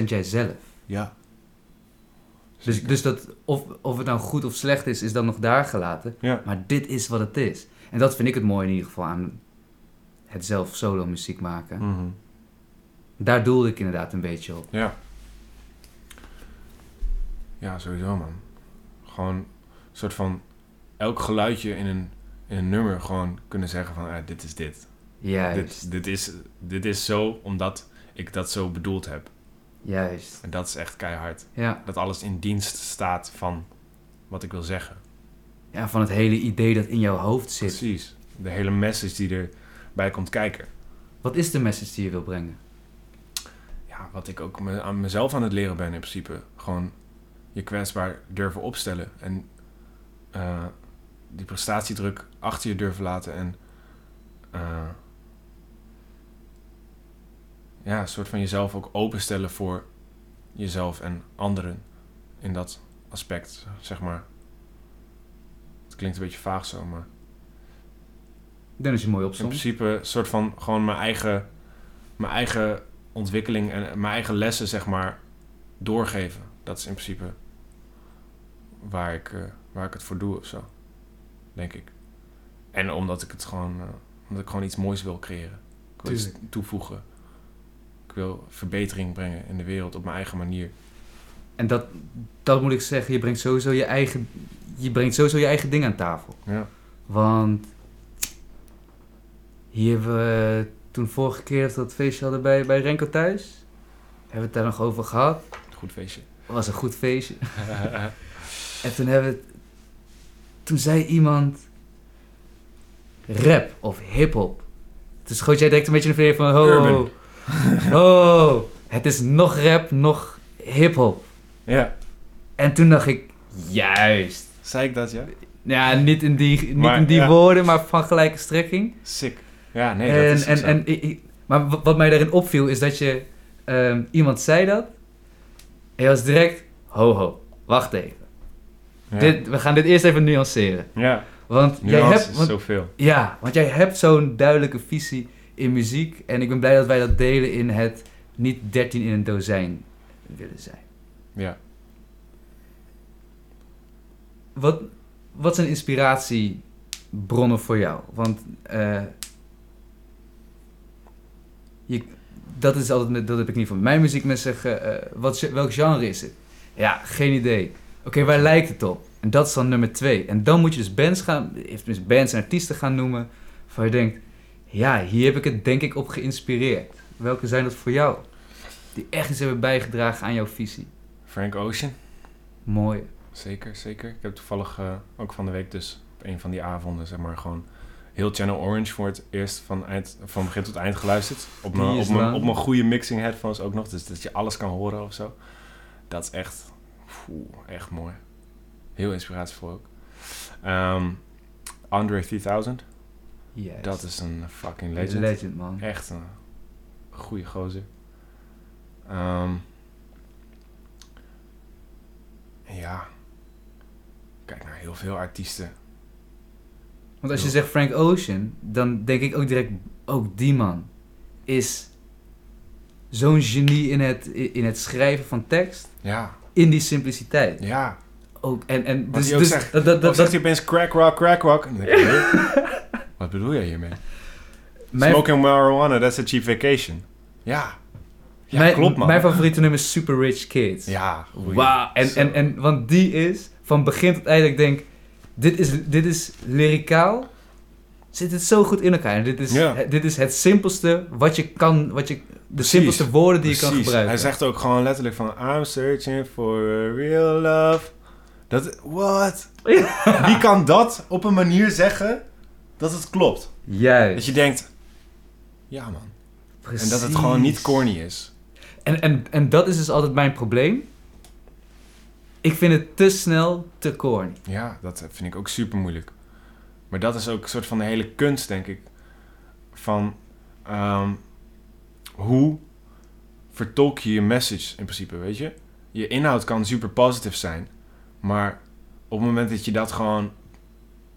100% jijzelf. Ja. Dus, Zeker. dus dat, of, of het nou goed of slecht is, is dan nog daar gelaten. Ja. Maar dit is wat het is. En dat vind ik het mooie in ieder geval aan het zelf solo muziek maken. Mhm. Daar doelde ik inderdaad een beetje op. Ja. Ja, sowieso man. Gewoon een soort van elk geluidje in een, in een nummer gewoon kunnen zeggen van ah, dit is dit. Juist, Dit, dit, is, dit is zo omdat ik dat zo bedoeld heb. juist. En dat is echt keihard. Ja. Dat alles in dienst staat van wat ik wil zeggen. ja, van het hele idee dat in jouw hoofd zit. Precies. De hele message die erbij komt kijken. Wat is de message die je wil brengen? Ja, wat ik ook me, aan mezelf aan het leren ben in principe. Gewoon je kwetsbaar durven opstellen. En eh, die prestatiedruk achter je durven laten. En eh, ja, een soort van jezelf ook openstellen voor jezelf en anderen. In dat aspect, zeg maar. Het klinkt een beetje vaag zo, maar... Denk dat je mooi In opzond. principe een soort van gewoon mijn eigen, mijn eigen ontwikkeling en mijn eigen lessen, zeg maar, doorgeven. Dat is in principe waar ik, eh, waar ik het voor doe of zo. Denk ik. En omdat ik het gewoon, eh, omdat ik gewoon iets moois wil creëren. Ik wil iets toevoegen. Ik wil verbetering brengen in de wereld op mijn eigen manier. En dat, dat moet ik zeggen, je brengt sowieso je eigen, je brengt sowieso je eigen ding aan tafel. Ja. Want hier hebben we toen vorige keer dat feestje hadden bij, bij Renko thuis. Hebben we het daar nog over gehad. Goed feestje. Het was een goed feestje. En toen hebben we Toen zei iemand... Rap of hip-hop. Toen schoot jij direct een beetje in de van... Ho, ho. Het is nog rap, nog hip-hop. ja. En toen dacht ik... Juist. Zei ik dat, ja? Ja, niet in die, niet Maar, in die ja. woorden, maar van gelijke strekking. Sick. Ja, nee, dat is en, zo. en, maar wa- wat mij daarin opviel is dat je... ehm, iemand zei dat. En je was direct... Ho, ho. Wacht even. ja. Dit, we gaan dit eerst even nuanceren. ja, Want jij hebt... Want, zoveel. ja, want jij hebt zo'n duidelijke visie in muziek. En ik ben blij dat wij dat delen in het niet 13 in een dozijn willen zijn. Ja. Wat, wat zijn inspiratiebronnen voor jou? Want eh, je, dat is altijd, met, dat heb ik niet van mijn muziek. Mensen zeggen, eh, wat, welk genre is het? Ja, geen idee. Oké, waar lijkt het op? En dat is dan nummer twee. En dan moet je dus bands gaan, of tenminste bands en artiesten gaan noemen Waar je denkt, ja, hier heb ik het denk ik op geïnspireerd. Welke zijn dat voor jou? Die echt iets hebben bijgedragen aan jouw visie. Frank Ocean. Mooi. Zeker, zeker. Ik heb toevallig eh, ook van de week dus op een van die avonden, zeg maar, gewoon heel Channel Orange voor het eerst van, eind, van begin tot eind geluisterd. Op mijn, op, mijn, op mijn goede mixing headphones ook nog, dus dat je alles kan horen of zo. Dat is echt, echt mooi. Heel inspiratievol ook. Ehm, Andre 3000, Yes. dat is een fucking legend. legend. man. Echt een goede gozer. Ehm, ja. Kijk naar heel veel artiesten. Want als je zegt Frank Ocean, dan denk ik ook direct, ook die man is zo'n genie in het, in het schrijven van tekst, Ja, in die simpliciteit. ja. Ook, en, en dus, dus zegt. dat, dat, dat, zegt hij opeens crack rock, crack rock. En dan denk ik, huh? Wat bedoel jij hiermee? mijn, Smoking marijuana, that's a cheap vacation. Ja. Ja, mijn, klopt man. Mijn favoriete nummer is Super Rich Kids. Ja. Wauw. En, en, en, want die is van begin tot eind, ik denk, dit is, dit is lyricaal, zit het zo goed in elkaar. En dit is, Ja. dit is het simpelste wat je kan, wat je, de Precies. simpelste woorden die je kan Precies. gebruiken. Hij zegt ook gewoon letterlijk van... I'm searching for a real love. Dat... What? Wie kan dat op een manier zeggen dat het klopt? Juist. Dat je denkt... Ja man. En dat het Precies. gewoon niet corny is. En, en, en dat is dus altijd mijn probleem. Ik vind het te snel te corny. Ja, dat vind ik ook super moeilijk. Maar dat is ook een soort van de hele kunst, denk ik. Van ehm, hoe vertolk je je message in principe, weet je? Je inhoud kan super positief zijn. Maar op het moment dat je dat gewoon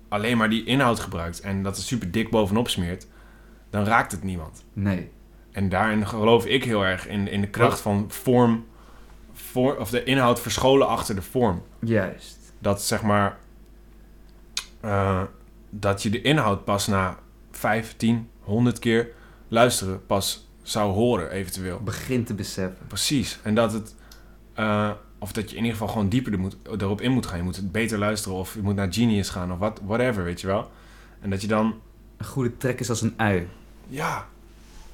alleen maar die inhoud gebruikt en dat er super dik bovenop smeert, dan raakt het niemand. Nee. En daarin geloof ik heel erg in, in de kracht van vorm, voor, of de inhoud verscholen achter de vorm Juist. dat zeg maar eh, dat je de inhoud pas na 5, 10, 100 keer luisteren pas zou horen eventueel. Begin te beseffen. Precies. En dat het eh, of dat je in ieder geval gewoon dieper er moet, erop in moet gaan. Je moet het beter luisteren of je moet naar Genius gaan of wat, whatever, weet je wel. En dat je dan Een goede trek is als een ui. ja.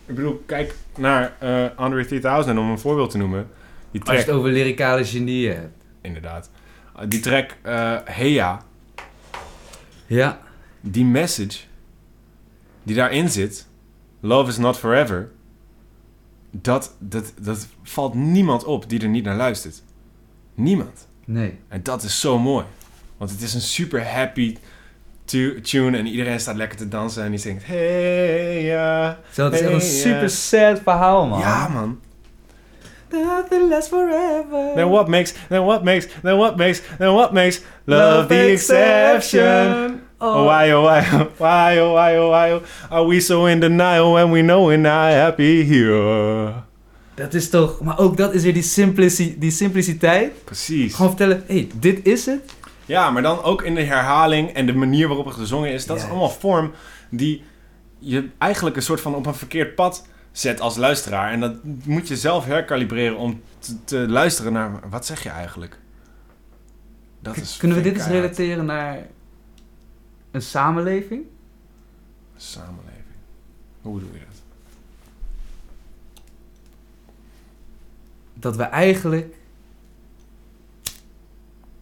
Ik bedoel, kijk naar eh Andre 3000 om een voorbeeld te noemen. Die Als je track, het over lyricale genieën hebt. inderdaad. Uh, die track eh Heya, Ja. die message die daarin zit, Love is not forever, dat, dat, dat valt niemand op die er niet naar luistert. Niemand. Nee. En dat is zo mooi. Want het is een super happy tu- tune en iedereen staat lekker te dansen en die zingt hey ja. Zo, het is echt een super sad verhaal, man. Ja man. Nothing lasts forever. Then what makes, then what makes, then what makes, then what makes love the exception? Oh, why, oh, why, oh, why, oh, why, oh, why, oh, are we so in denial when we know we're not happy here? Dat is toch... Maar ook dat is weer die, simplici die simpliciteit. Precies. Gewoon vertellen, hé, hey, dit is het. Ja, maar dan ook in de herhaling en de manier waarop het gezongen is. Dat is allemaal vorm die je eigenlijk een soort van op een verkeerd pad zet als luisteraar. En dat moet je zelf herkalibreren om te, te luisteren naar... Wat zeg je eigenlijk? Dat is Kunnen we dit eens relateren naar een samenleving? Samenleving. Hoe doe je dat? Dat we eigenlijk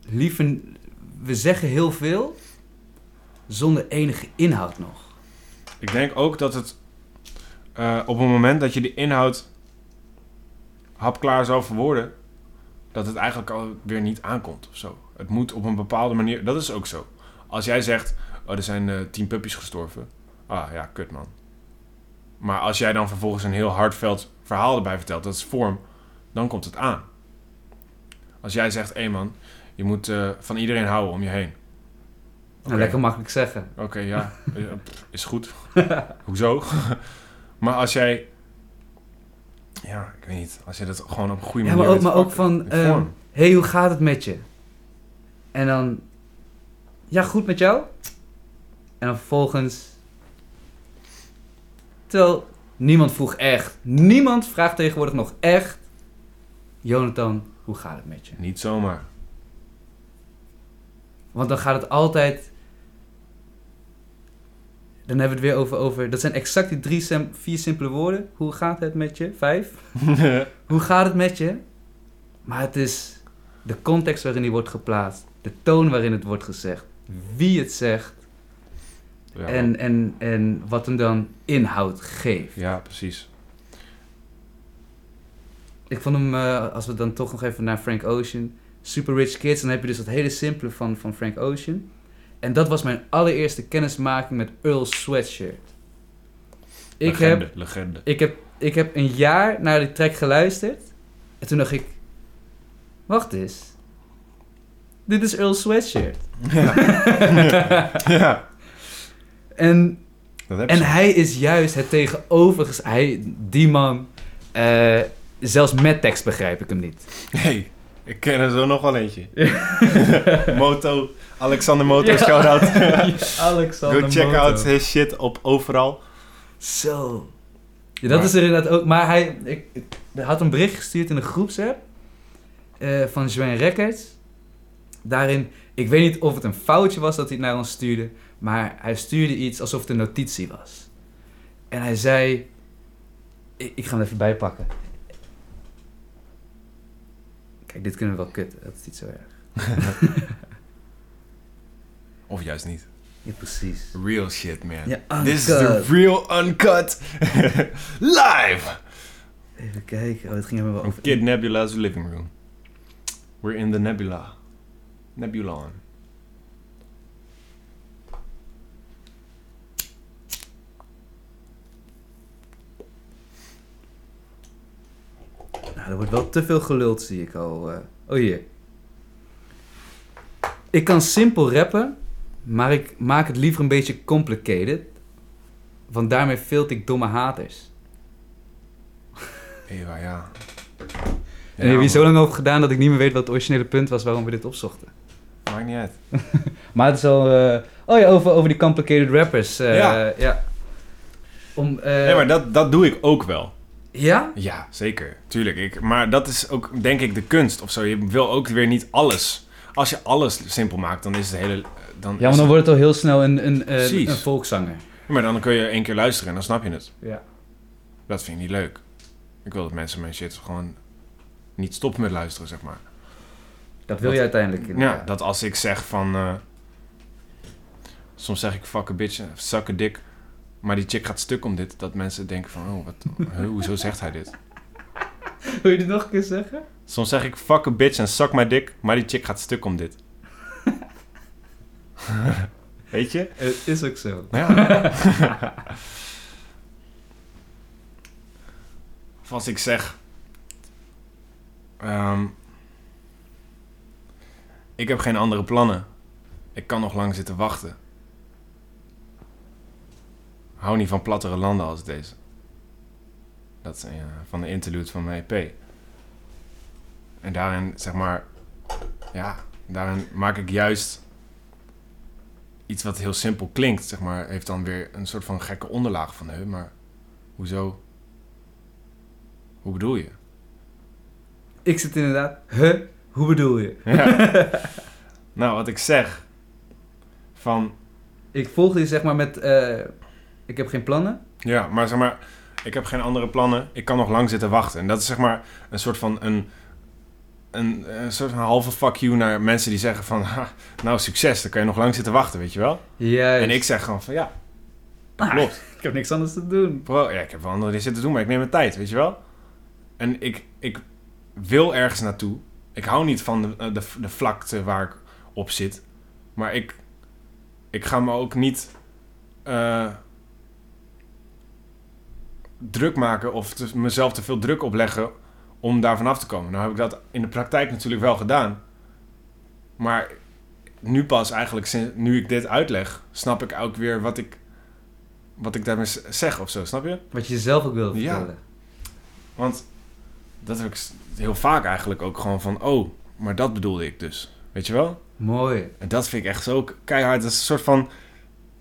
liever... We zeggen heel veel zonder enige inhoud nog. Ik denk ook dat het eh, op het moment dat je de inhoud hapklaar zou verwoorden, dat het eigenlijk alweer niet aankomt of zo. Het moet op een bepaalde manier, dat is ook zo. Als jij zegt, oh, er zijn eh, tien puppies gestorven. Ah ja, kut man. Maar als jij dan vervolgens een heel hardveld verhaal erbij vertelt, dat is vorm, dan komt het aan. Als jij zegt, hé man, je moet eh, van iedereen houden om je heen. Nou, lekker makkelijk zeggen. Oké, ja. Is goed. Hoezo? Maar als jij... Ja, ik weet niet. Als je dat gewoon op een goede Ja, manier maar ook, maar ook van... ehm, hey, hoe gaat het met je? En dan... Ja, goed met jou? En dan vervolgens... Terwijl niemand vroeg echt. Niemand vraagt tegenwoordig nog echt... Jonathan, hoe gaat het met je? Niet zomaar. Want dan gaat het altijd... Dan hebben we het weer over, over dat zijn exact die drie, sim- vier simpele woorden. Hoe gaat het met je? Vijf. Hoe gaat het met je? Maar het is de context waarin die wordt geplaatst. De toon waarin het wordt gezegd. Wie het zegt. Ja, En, en, en wat hem dan inhoud geeft. ja, precies. Ik vond hem, eh, als we dan toch nog even naar Frank Ocean. Super Rich Kids. Dan heb je dus dat hele simpele van, van Frank Ocean. En dat was mijn allereerste kennismaking met Earl Sweatshirt. Ik heb, legende, legende. ik, heb, ik heb een jaar naar die track geluisterd. En toen dacht ik... Wacht eens. Dit is Earl Sweatshirt. ja, En heb En je. hij is juist het tegenovergestelde. Hij, die man, eh, zelfs met tekst begrijp ik hem niet. Hey, ik ken er zo nog wel eentje. Moto, Alexander Moto, Ja. shout-out. Alexander Go check Moto. out his shit op overal. Zo. Ja, dat Maar- is er inderdaad ook. Maar hij, ik, ik hij had een bericht gestuurd in een groepsapp eh, van Joanne Records. Daarin, ik weet niet of het een foutje was dat hij het naar ons stuurde, maar hij stuurde iets alsof het een notitie was. En hij zei, ik, ik ga hem even bijpakken. Kijk, dit kunnen we wel kutten, dat is niet zo erg. Of juist niet. Ja, precies. Real shit, man. Ja, This is the real uncut. Live! Even kijken, oh, het ging helemaal over... Kid Nebula's living room. We're in the nebula. Nebulon. Nou, er wordt wel te veel geluld, zie ik al. eh. Oh, hier. Ik kan simpel rappen, maar ik maak het liever een beetje complicated. Want daarmee filter ik domme haters. Ewa, ja. en ik heb man. zo lang over gedaan dat ik niet meer weet wat het originele punt was waarom we dit opzochten. Maakt niet uit. Maar het is al... eh, Oh ja, over, over die complicated rappers. eh, Ja. ja. Om, eh, Nee, maar dat, dat doe ik ook wel. Ja? Ja, zeker. Tuurlijk. Ik, maar dat is ook, denk ik, de kunst of zo. Je wil ook weer niet alles. Als je alles simpel maakt, dan is het hele... Dan Ja, maar dan wordt het al heel snel een, een, een volkszanger. Maar dan kun je één keer luisteren en dan snap je het. Ja. Dat vind ik niet leuk. Ik wil dat mensen mijn shit gewoon niet stoppen met luisteren, zeg maar. Dat wil je uiteindelijk. Ja, dat als ik zeg van... eh, soms zeg ik fuck a bitch, suck a dick. Maar die chick gaat stuk om dit. Dat mensen denken van, oh, wat, hoezo zegt hij dit? Wil je dit nog een keer zeggen? Soms zeg ik fuck a bitch en suck my dick. Maar die chick gaat stuk om dit. Weet je? Het is ook zo. Ja. of als ik zeg... ehm, ik heb geen andere plannen. Ik kan nog lang zitten wachten. Hou niet van plattere landen als deze. Dat is van de interlude van mijn EP. En daarin, zeg maar... Ja, daarin maak ik juist iets wat heel simpel klinkt, zeg maar, heeft dan weer een soort van gekke onderlaag van, hè, maar hoezo? Hoe bedoel je? Ik zit inderdaad... Huh? Hoe bedoel je? Ja. nou, wat ik zeg, van, Ik volgde je zeg maar met... eh, ik heb geen plannen. ja, maar zeg maar, ik heb geen andere plannen, ik kan nog lang zitten wachten. En dat is zeg maar een soort van een, een, een soort van halve fuck you naar mensen die zeggen van, ha, nou succes, dan kan je nog lang zitten wachten, weet je wel? Juist. En ik zeg gewoon van, ja, Ah, klopt. Ik heb niks anders te doen. Bro, ja, ik heb wel andere dingen zitten doen, maar ik neem mijn tijd, weet je wel? En ik, ik wil ergens naartoe. Ik hou niet van de, de, de vlakte waar ik op zit. Maar ik, ik ga me ook niet eh, druk maken of te- mezelf te veel druk opleggen om daar vanaf te komen. Nou heb ik dat in de praktijk natuurlijk wel gedaan. Maar nu pas eigenlijk, sinds- nu ik dit uitleg, snap ik ook weer wat ik, wat ik daarmee zeg of zo, snap je? Wat je zelf ook wilde Ja. vertellen. Want dat heb ik heel vaak eigenlijk ook gewoon van, oh, maar dat bedoelde ik dus. Weet je wel? Mooi. En dat vind ik echt zo keihard. Dat is een soort van,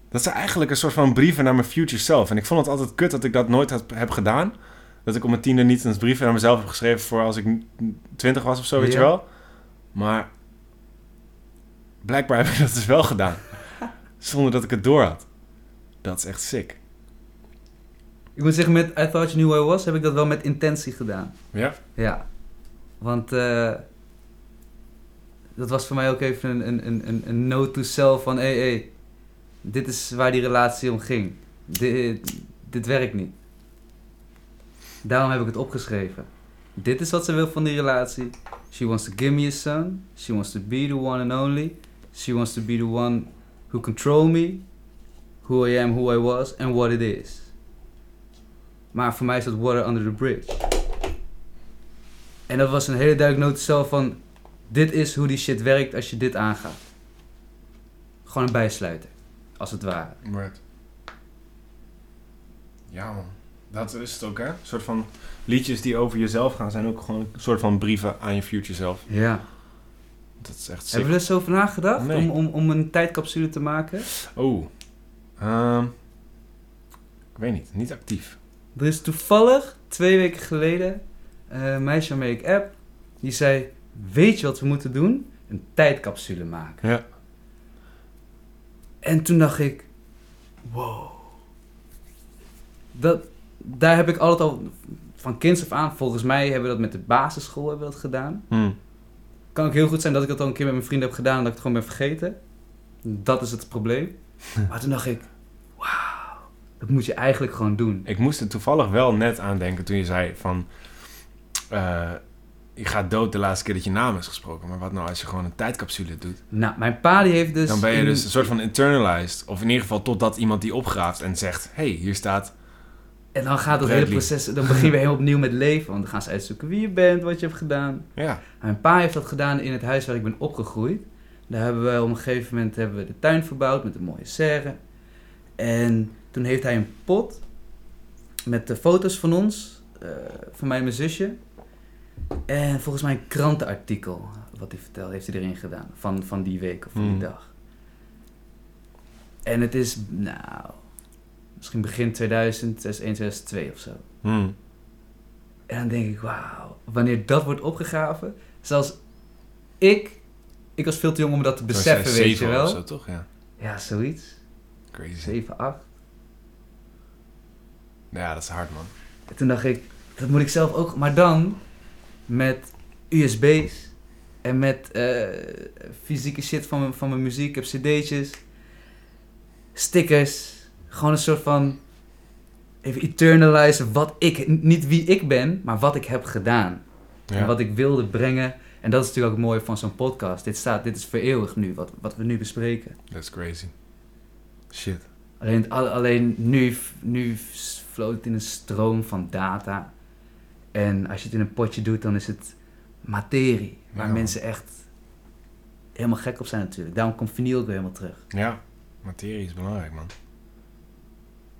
dat is eigenlijk een soort van brieven naar mijn future self. En ik vond het altijd kut dat ik dat nooit had, heb gedaan. Dat ik op mijn tiende niet een brief naar mezelf heb geschreven voor als ik twintig was of zo, weet Ja. je wel? Maar blijkbaar heb ik dat dus wel gedaan. Zonder dat ik het door had. Dat is echt sick. Ik moet zeggen, met I Thought You Knew Who I Was heb ik dat wel met intentie gedaan. Ja? Ja. Want eh, dat was voor mij ook even een, een, een- een, note to self van... Hé, hey, hey, dit is waar die relatie om ging. Dit, dit werkt niet. Daarom heb ik het opgeschreven. Dit is wat ze wil van die relatie. She wants to give me a son. She wants to be the one and only. She wants to be the one who control me. Who I am, who I was and what it is. Maar voor mij is dat water under the bridge. En dat was een hele duidelijke zelf van... Dit is hoe die shit werkt als je dit aangaat. Gewoon een bijsluiter. Als het ware. Ja, man. Dat is het ook, hè? Een soort van liedjes die over jezelf gaan, zijn ook gewoon een soort van brieven aan je future zelf. Ja. Dat is echt sick. Hebben we er eens over nagedacht? Nee. Om, om, om een tijdcapsule te maken? Oh. Ehm, ik weet niet. Niet actief. Er is toevallig twee weken geleden eh, een meisje waarmee ik app. Die zei, weet je wat we moeten doen? Een tijdcapsule maken. Ja. En toen dacht ik, wow. Dat, daar heb ik altijd al van kinds af aan, volgens mij hebben we dat met de basisschool hebben we dat gedaan. Hm. Kan ook heel goed zijn dat ik dat al een keer met mijn vrienden heb gedaan en dat ik het gewoon ben vergeten. Dat is het probleem. Maar toen dacht ik, wauw, dat moet je eigenlijk gewoon doen. Ik moest er toevallig wel net aan denken toen je zei van... eh, je gaat dood de laatste keer dat je naam is gesproken. Maar wat nou als je gewoon een tijdcapsule doet? Nou, mijn pa die heeft dus... dan ben je in- dus een soort van internalized. Of in ieder geval totdat iemand die opgraaft en zegt... hey, hier staat... En dan gaat het hele proces, dan beginnen we helemaal opnieuw met leven. Want dan gaan ze uitzoeken wie je bent, wat je hebt gedaan. Ja, Mijn pa heeft dat gedaan in het huis waar ik ben opgegroeid. Daar hebben we op een gegeven moment hebben we de tuin verbouwd met een mooie serre. En toen heeft hij een pot met de foto's van ons, eh, van mij en mijn zusje. En volgens mij een krantenartikel, wat hij vertelde, heeft hij erin gedaan. Van, van die week of van die Hmm. dag. En het is, nou, misschien begin 2000, 2001, 2002 of zo. hm. En dan denk ik, wauw, wanneer dat wordt opgegraven, zelfs ik, ik was veel te jong om dat te beseffen, weet je wel. Zo, toch? Ja, Ja, zoiets. crazy. 7, 8. Ja, dat is hard, man. En toen dacht ik, dat moet ik zelf ook, maar dan met USB's en met eh, fysieke shit van, van mijn muziek. Ik heb cd'tjes, stickers, gewoon een soort van even eternalizen wat ik, niet wie ik ben, maar wat ik heb gedaan. En Ja. wat ik wilde brengen. En dat is natuurlijk ook het mooie van zo'n podcast. Dit, staat, dit is vereeuwigd nu, wat, wat we nu bespreken. That's crazy. Shit. Alleen, al- alleen nu, nu vloot het in een stroom van data. En als je het in een potje doet, dan is het materie. Waar Ja. mensen echt helemaal gek op zijn natuurlijk. Daarom komt vinyl ook weer helemaal terug. Ja, materie is belangrijk, man.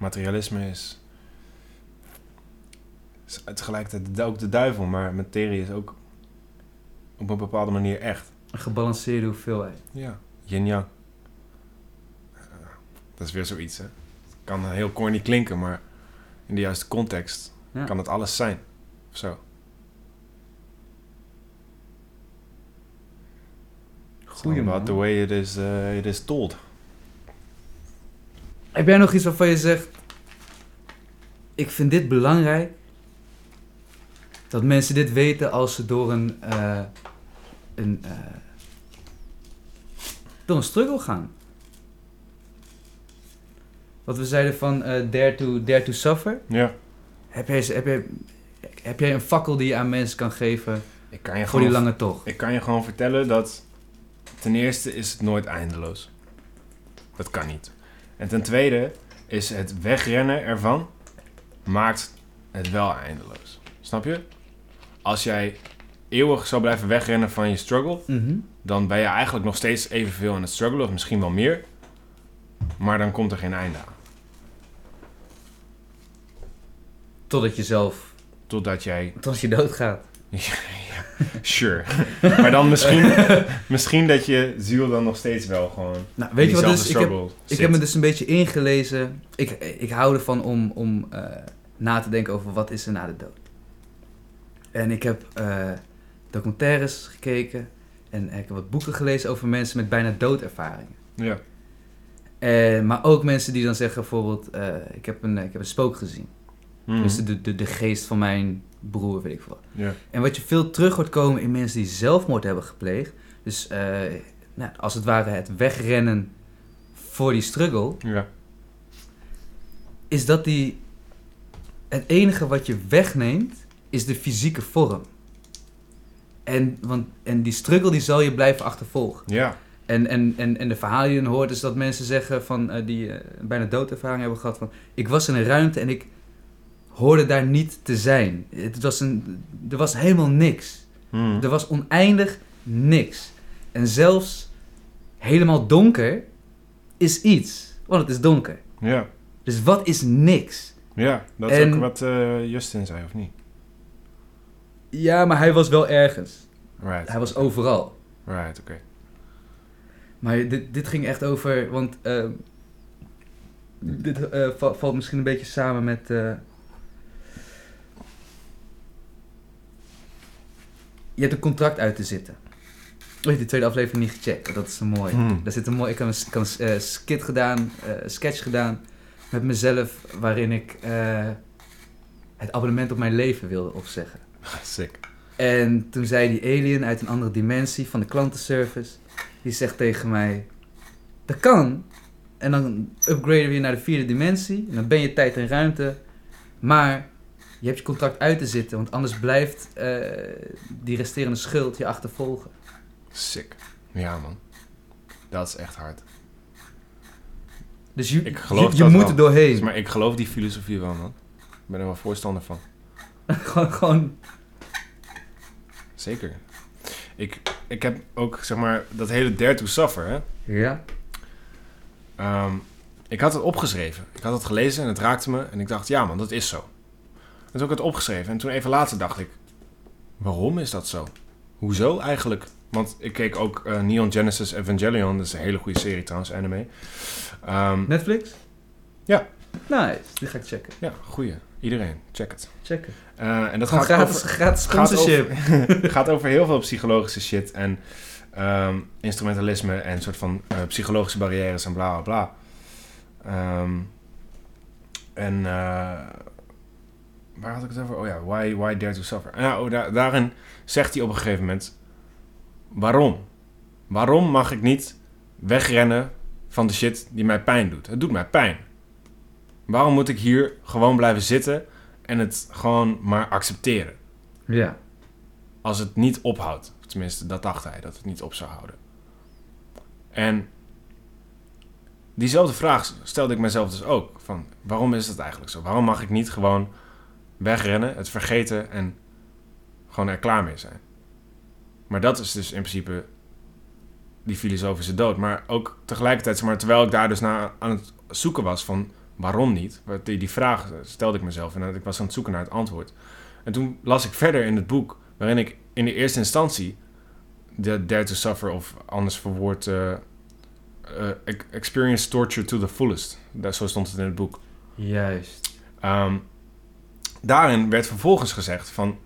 Materialisme is... is tegelijkertijd ook de duivel, maar materie is ook op een bepaalde manier echt. Een gebalanceerde hoeveelheid. Ja. Yin-yang. Eh, Dat is weer zoiets, hè. Het kan heel corny klinken, maar in de juiste context Ja. kan het alles zijn. Of zo. Goeie About man. the way it is, eh, it is told. Heb jij nog iets waarvan je zegt... Ik vind dit belangrijk. Dat mensen dit weten als ze door een... eh, een eh, door een struggle gaan. Wat we zeiden van eh, dare, to, dare to suffer. Ja. Heb jij, heb, jij, heb jij een fakkel die je aan mensen kan geven Ik kan je voor die gewoon lange tocht? Ik kan je gewoon vertellen dat ten eerste is het nooit eindeloos. Dat kan niet. En ten tweede is het wegrennen ervan maakt het wel eindeloos. Snap je? Als jij eeuwig zou blijven wegrennen van je struggle, Mhm. dan ben je eigenlijk nog steeds evenveel in het struggle, of misschien wel meer. Maar dan komt er geen einde aan. Totdat je zelf, Totdat jij totdat je doodgaat. Sure. maar dan misschien, misschien dat je ziel dan nog steeds wel gewoon Nou, weet je wat dus? Ik heb, ik heb me dus een beetje ingelezen. Ik, ik hou ervan om, om eh, na te denken over wat is er na de dood. En ik heb eh, documentaires gekeken. En ik heb wat boeken gelezen over mensen met bijna doodervaringen. Ja. Eh, maar ook mensen die dan zeggen bijvoorbeeld, ik, heb een, ik heb een spook gezien. Mhm. Dus de, de, de geest van mijn broer, weet ik veel. Ja. En wat je veel terug hoort komen in mensen die zelfmoord hebben gepleegd. Dus eh, nou, als het ware het wegrennen voor die struggle. Ja. Is dat die... Het enige wat je wegneemt, is de fysieke vorm. En, want, en die struggle die zal je blijven achtervolgen. Ja. En, en, en, en de verhalen die je dan hoort is dat mensen zeggen van, eh, die eh, bijna doodervaring hebben gehad van... Ik was in een ruimte en ik hoorde daar niet te zijn. Het was een, er was helemaal niks. Mhm. Er was oneindig niks. En zelfs helemaal donker is iets. Want het is donker. Ja. Dus wat is niks? Ja, dat is En- ook wat eh, Justin zei, of niet? Ja, maar hij was wel ergens. Right. Hij was overal. Right, oké. Maar dit, dit ging echt over, want ehm, dit eh, va- valt misschien een beetje samen met. eh, je hebt een contract uit te zitten. Je hebt de tweede aflevering niet gecheckt. Dat is zo mooi. Hmm. Daar zit een mooi. Ik heb een, ik heb een eh, skit gedaan, eh, sketch gedaan met mezelf, waarin ik eh, het abonnement op mijn leven wilde opzeggen. Sick. En toen zei die alien uit een andere dimensie van de klantenservice, die zegt tegen mij, dat kan. En dan upgraden we je naar de vierde dimensie. En dan ben je tijd en ruimte. Maar je hebt je contract uit te zitten, want anders blijft eh, die resterende schuld je achtervolgen. Sick. Ja, man. Dat is echt hard. Dus je, Ik geloof je, moet wel. er doorheen. Maar ik geloof die filosofie wel, man. Ik ben er wel voorstander van. gewoon, gewoon, Zeker. Ik, ik heb ook, zeg maar, dat hele Dare to Suffer, hè. ja. Ehm, ik had het opgeschreven. Ik had het gelezen en het raakte me. En ik dacht, ja man, dat is zo. En toen heb ik het opgeschreven. En toen even later dacht ik, waarom is dat zo? Hoezo eigenlijk? Want ik keek ook eh, Neon Genesis Evangelion. Dat is een hele goede serie trouwens, anime. Ehm, Netflix? Ja. Nice, die ga ik checken. ja, goeie. Iedereen, check het. Checken. Eh, en dat gaat gratis, over, gratis gaat over, gaat over heel veel psychologische shit en ehm, instrumentalisme en soort van eh, psychologische barrières en bla bla bla. Ehm, en waar had ik het over? Oh ja, why, why dare to suffer? Nou, da- daarin zegt hij op een gegeven moment: waarom? Waarom mag ik niet wegrennen van de shit die mij pijn doet? Het doet mij pijn. Waarom moet ik hier gewoon blijven zitten en het gewoon maar accepteren? Ja. als het niet ophoudt. Tenminste, dat dacht hij, dat het niet op zou houden. En diezelfde vraag stelde ik mezelf dus ook. Van, waarom is het eigenlijk zo? Waarom mag ik niet gewoon wegrennen, het vergeten en gewoon er klaar mee zijn? Maar dat is dus in principe die filosofische dood. Maar ook tegelijkertijd, zeg maar, terwijl ik daar dus naar aan het zoeken was van waarom niet, die, die vraag stelde ik mezelf en ik was aan het zoeken naar het antwoord. En toen las ik verder in het boek, waarin ik in de eerste instantie de Dare to Suffer, of anders verwoord, ex- Experience Torture to the Fullest. Daar, zo stond het in het boek. Juist. Ehm, daarin werd vervolgens gezegd van,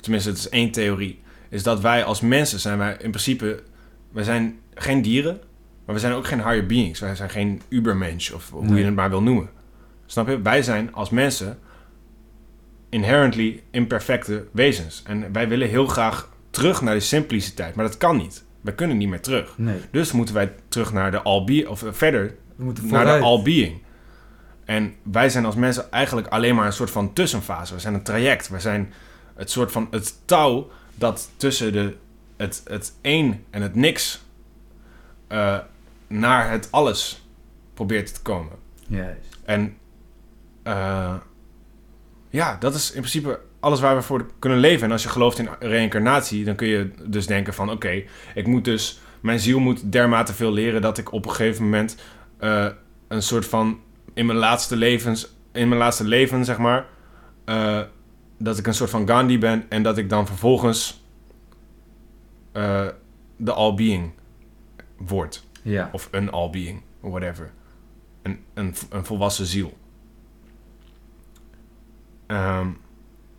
tenminste het is één theorie, is dat wij als mensen zijn wij in principe, wij zijn geen dieren, maar we zijn ook geen higher beings. Wij zijn geen ubermensch of hoe Nee. je het maar wil noemen. Snap je? Wij zijn als mensen inherently imperfecte wezens. En wij willen heel graag terug naar die simpliciteit, maar dat kan niet. Wij kunnen niet meer terug. Nee. Dus moeten wij terug naar de all of verder We moeten naar de all-being. En wij zijn als mensen eigenlijk alleen maar een soort van tussenfase. We zijn een traject. We zijn het soort van het touw dat tussen de, het, het één en het niks eh, naar het alles probeert te komen. Juist. En eh, ja, dat is in principe alles waar we voor kunnen leven. En als je gelooft in reïncarnatie, dan kun je dus denken van... oké, ik moet dus... mijn ziel moet dermate veel leren... dat ik op een gegeven moment eh, een soort van... in mijn laatste levens... in mijn laatste leven, zeg maar... eh, dat ik een soort van Gandhi ben... en dat ik dan vervolgens... eh, de all-being word. Ja. Of een all-being, whatever. Een, een, een volwassen ziel. Ehm,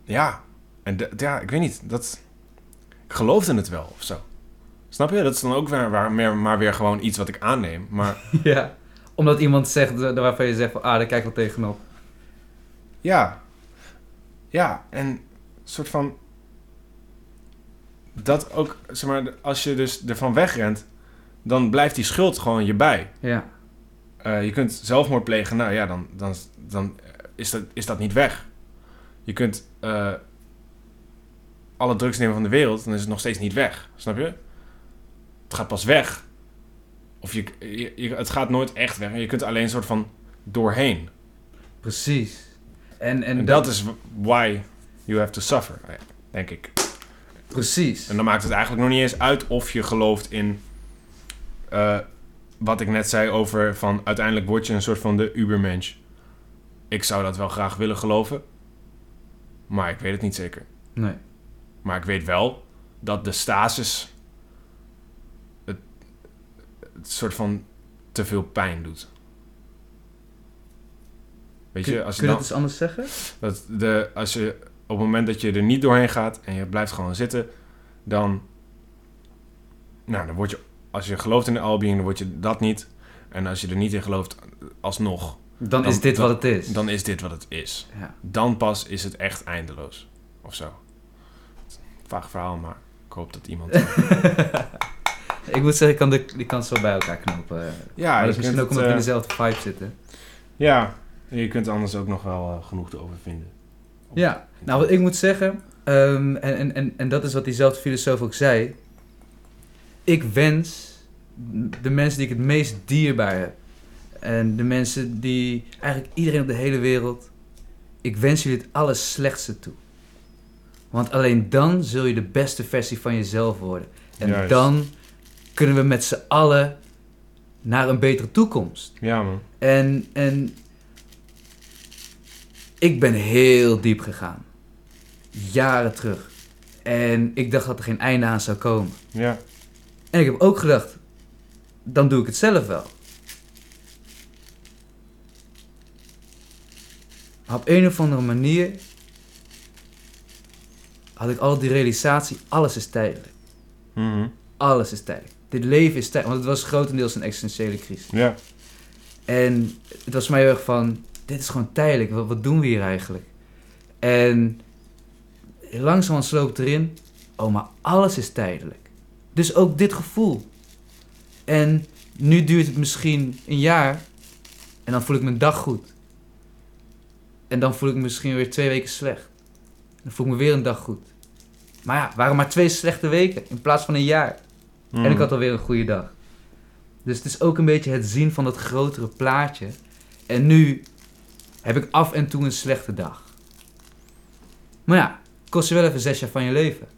ja, en ja, ik weet niet. Dat, ik geloofde het wel of zo. Snap je? Dat is dan ook weer, waar, meer, maar weer gewoon iets wat ik aanneem. Maar ja. Omdat iemand zegt eh, waarvan je zegt van, ah, daar kijk ik wel tegenop. Ja. Ja, en soort van... Dat ook, zeg maar, als je dus ervan wegrent... dan blijft die schuld gewoon je bij. Ja. Eh, je kunt zelfmoord plegen, nou ja, dan, dan, dan is, dat, is dat niet weg. Je kunt eh, alle drugs nemen van de wereld, dan is het nog steeds niet weg. Snap je? Het gaat pas weg. Of je, je, je- het gaat nooit echt weg. Je kunt alleen een soort van doorheen. Precies. En, en, En dat is why you have to suffer, denk ik. Precies. En dan maakt het eigenlijk nog niet eens uit of je gelooft in eh, wat ik net zei over van uiteindelijk word je een soort van de ubermensch. Ik zou dat wel graag willen geloven, maar ik weet het niet zeker. Nee. Maar ik weet wel dat de stasis het soort van te veel pijn doet. Weet je, als je kun je dan, dat eens anders zeggen? dat de, als je op het moment dat je er niet doorheen gaat en je blijft gewoon zitten, dan, nou, dan word je, als je gelooft in de albeing, dan word je dat niet. En als je er niet in gelooft, alsnog, Dan, Dan- is dit dan- wat het is. dan is dit wat het is. Ja. Dan pas is het echt eindeloos. Of zo. Vaag verhaal, maar ik hoop dat iemand... ik moet zeggen, ik kan, de, ik kan het zo bij elkaar knopen. ja, maar dat is misschien ook omdat we in eh, dezelfde vibe zitten. Ja, je kunt anders ook nog wel eh, genoeg erover vinden. Ja, nou wat ik moet zeggen, ehm, en, en, en, en dat is wat diezelfde filosoof ook zei. Ik wens de mensen die ik het meest dierbaar heb. En de mensen die, eigenlijk iedereen op de hele wereld. Ik wens jullie het allerslechtste toe. Want alleen dan zul je de beste versie van jezelf worden. En Juist. dan kunnen we met z'n allen naar een betere toekomst. Ja, man. En, en ik ben heel diep gegaan. Jaren terug. En ik dacht dat er geen einde aan zou komen. Ja. En ik heb ook gedacht, dan doe ik het zelf wel. Maar op een of andere manier had ik al die realisatie, alles is tijdelijk. Mhm. Alles is tijdelijk. Dit leven is tijdelijk. Want het was grotendeels een existentiële crisis. Ja. En het was voor mij heel erg van, dit is gewoon tijdelijk, wat, wat doen we hier eigenlijk? En langzaam sloop het erin, oh maar alles is tijdelijk. Dus ook dit gevoel. En nu duurt het misschien een jaar en dan voel ik mijn dag goed. En dan voel ik me misschien weer twee weken slecht. Dan voel ik me weer een dag goed. Maar ja, waren maar twee slechte weken in plaats van een jaar. En ik had alweer een goede dag. Dus het is ook een beetje het zien van dat grotere plaatje. En nu heb ik af en toe een slechte dag. Maar ja, kost je wel even zes jaar van je leven.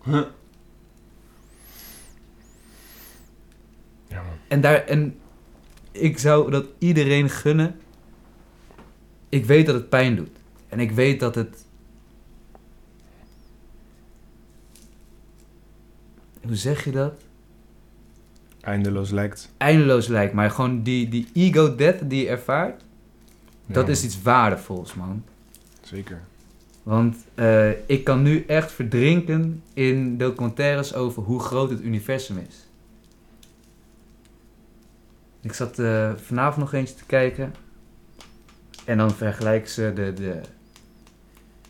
Ja, man. En, daar, en ik zou dat iedereen gunnen. Ik weet dat het pijn doet. En ik weet dat het. Hoe zeg je dat? Eindeloos lijkt. Eindeloos lijkt, maar gewoon die, die ego-death die je ervaart. Ja, dat is iets waardevols, man. Zeker. Want eh, ik kan nu echt verdrinken in documentaires over hoe groot het universum is. Ik zat eh, vanavond nog eentje te kijken. En dan vergelijken ze de, de,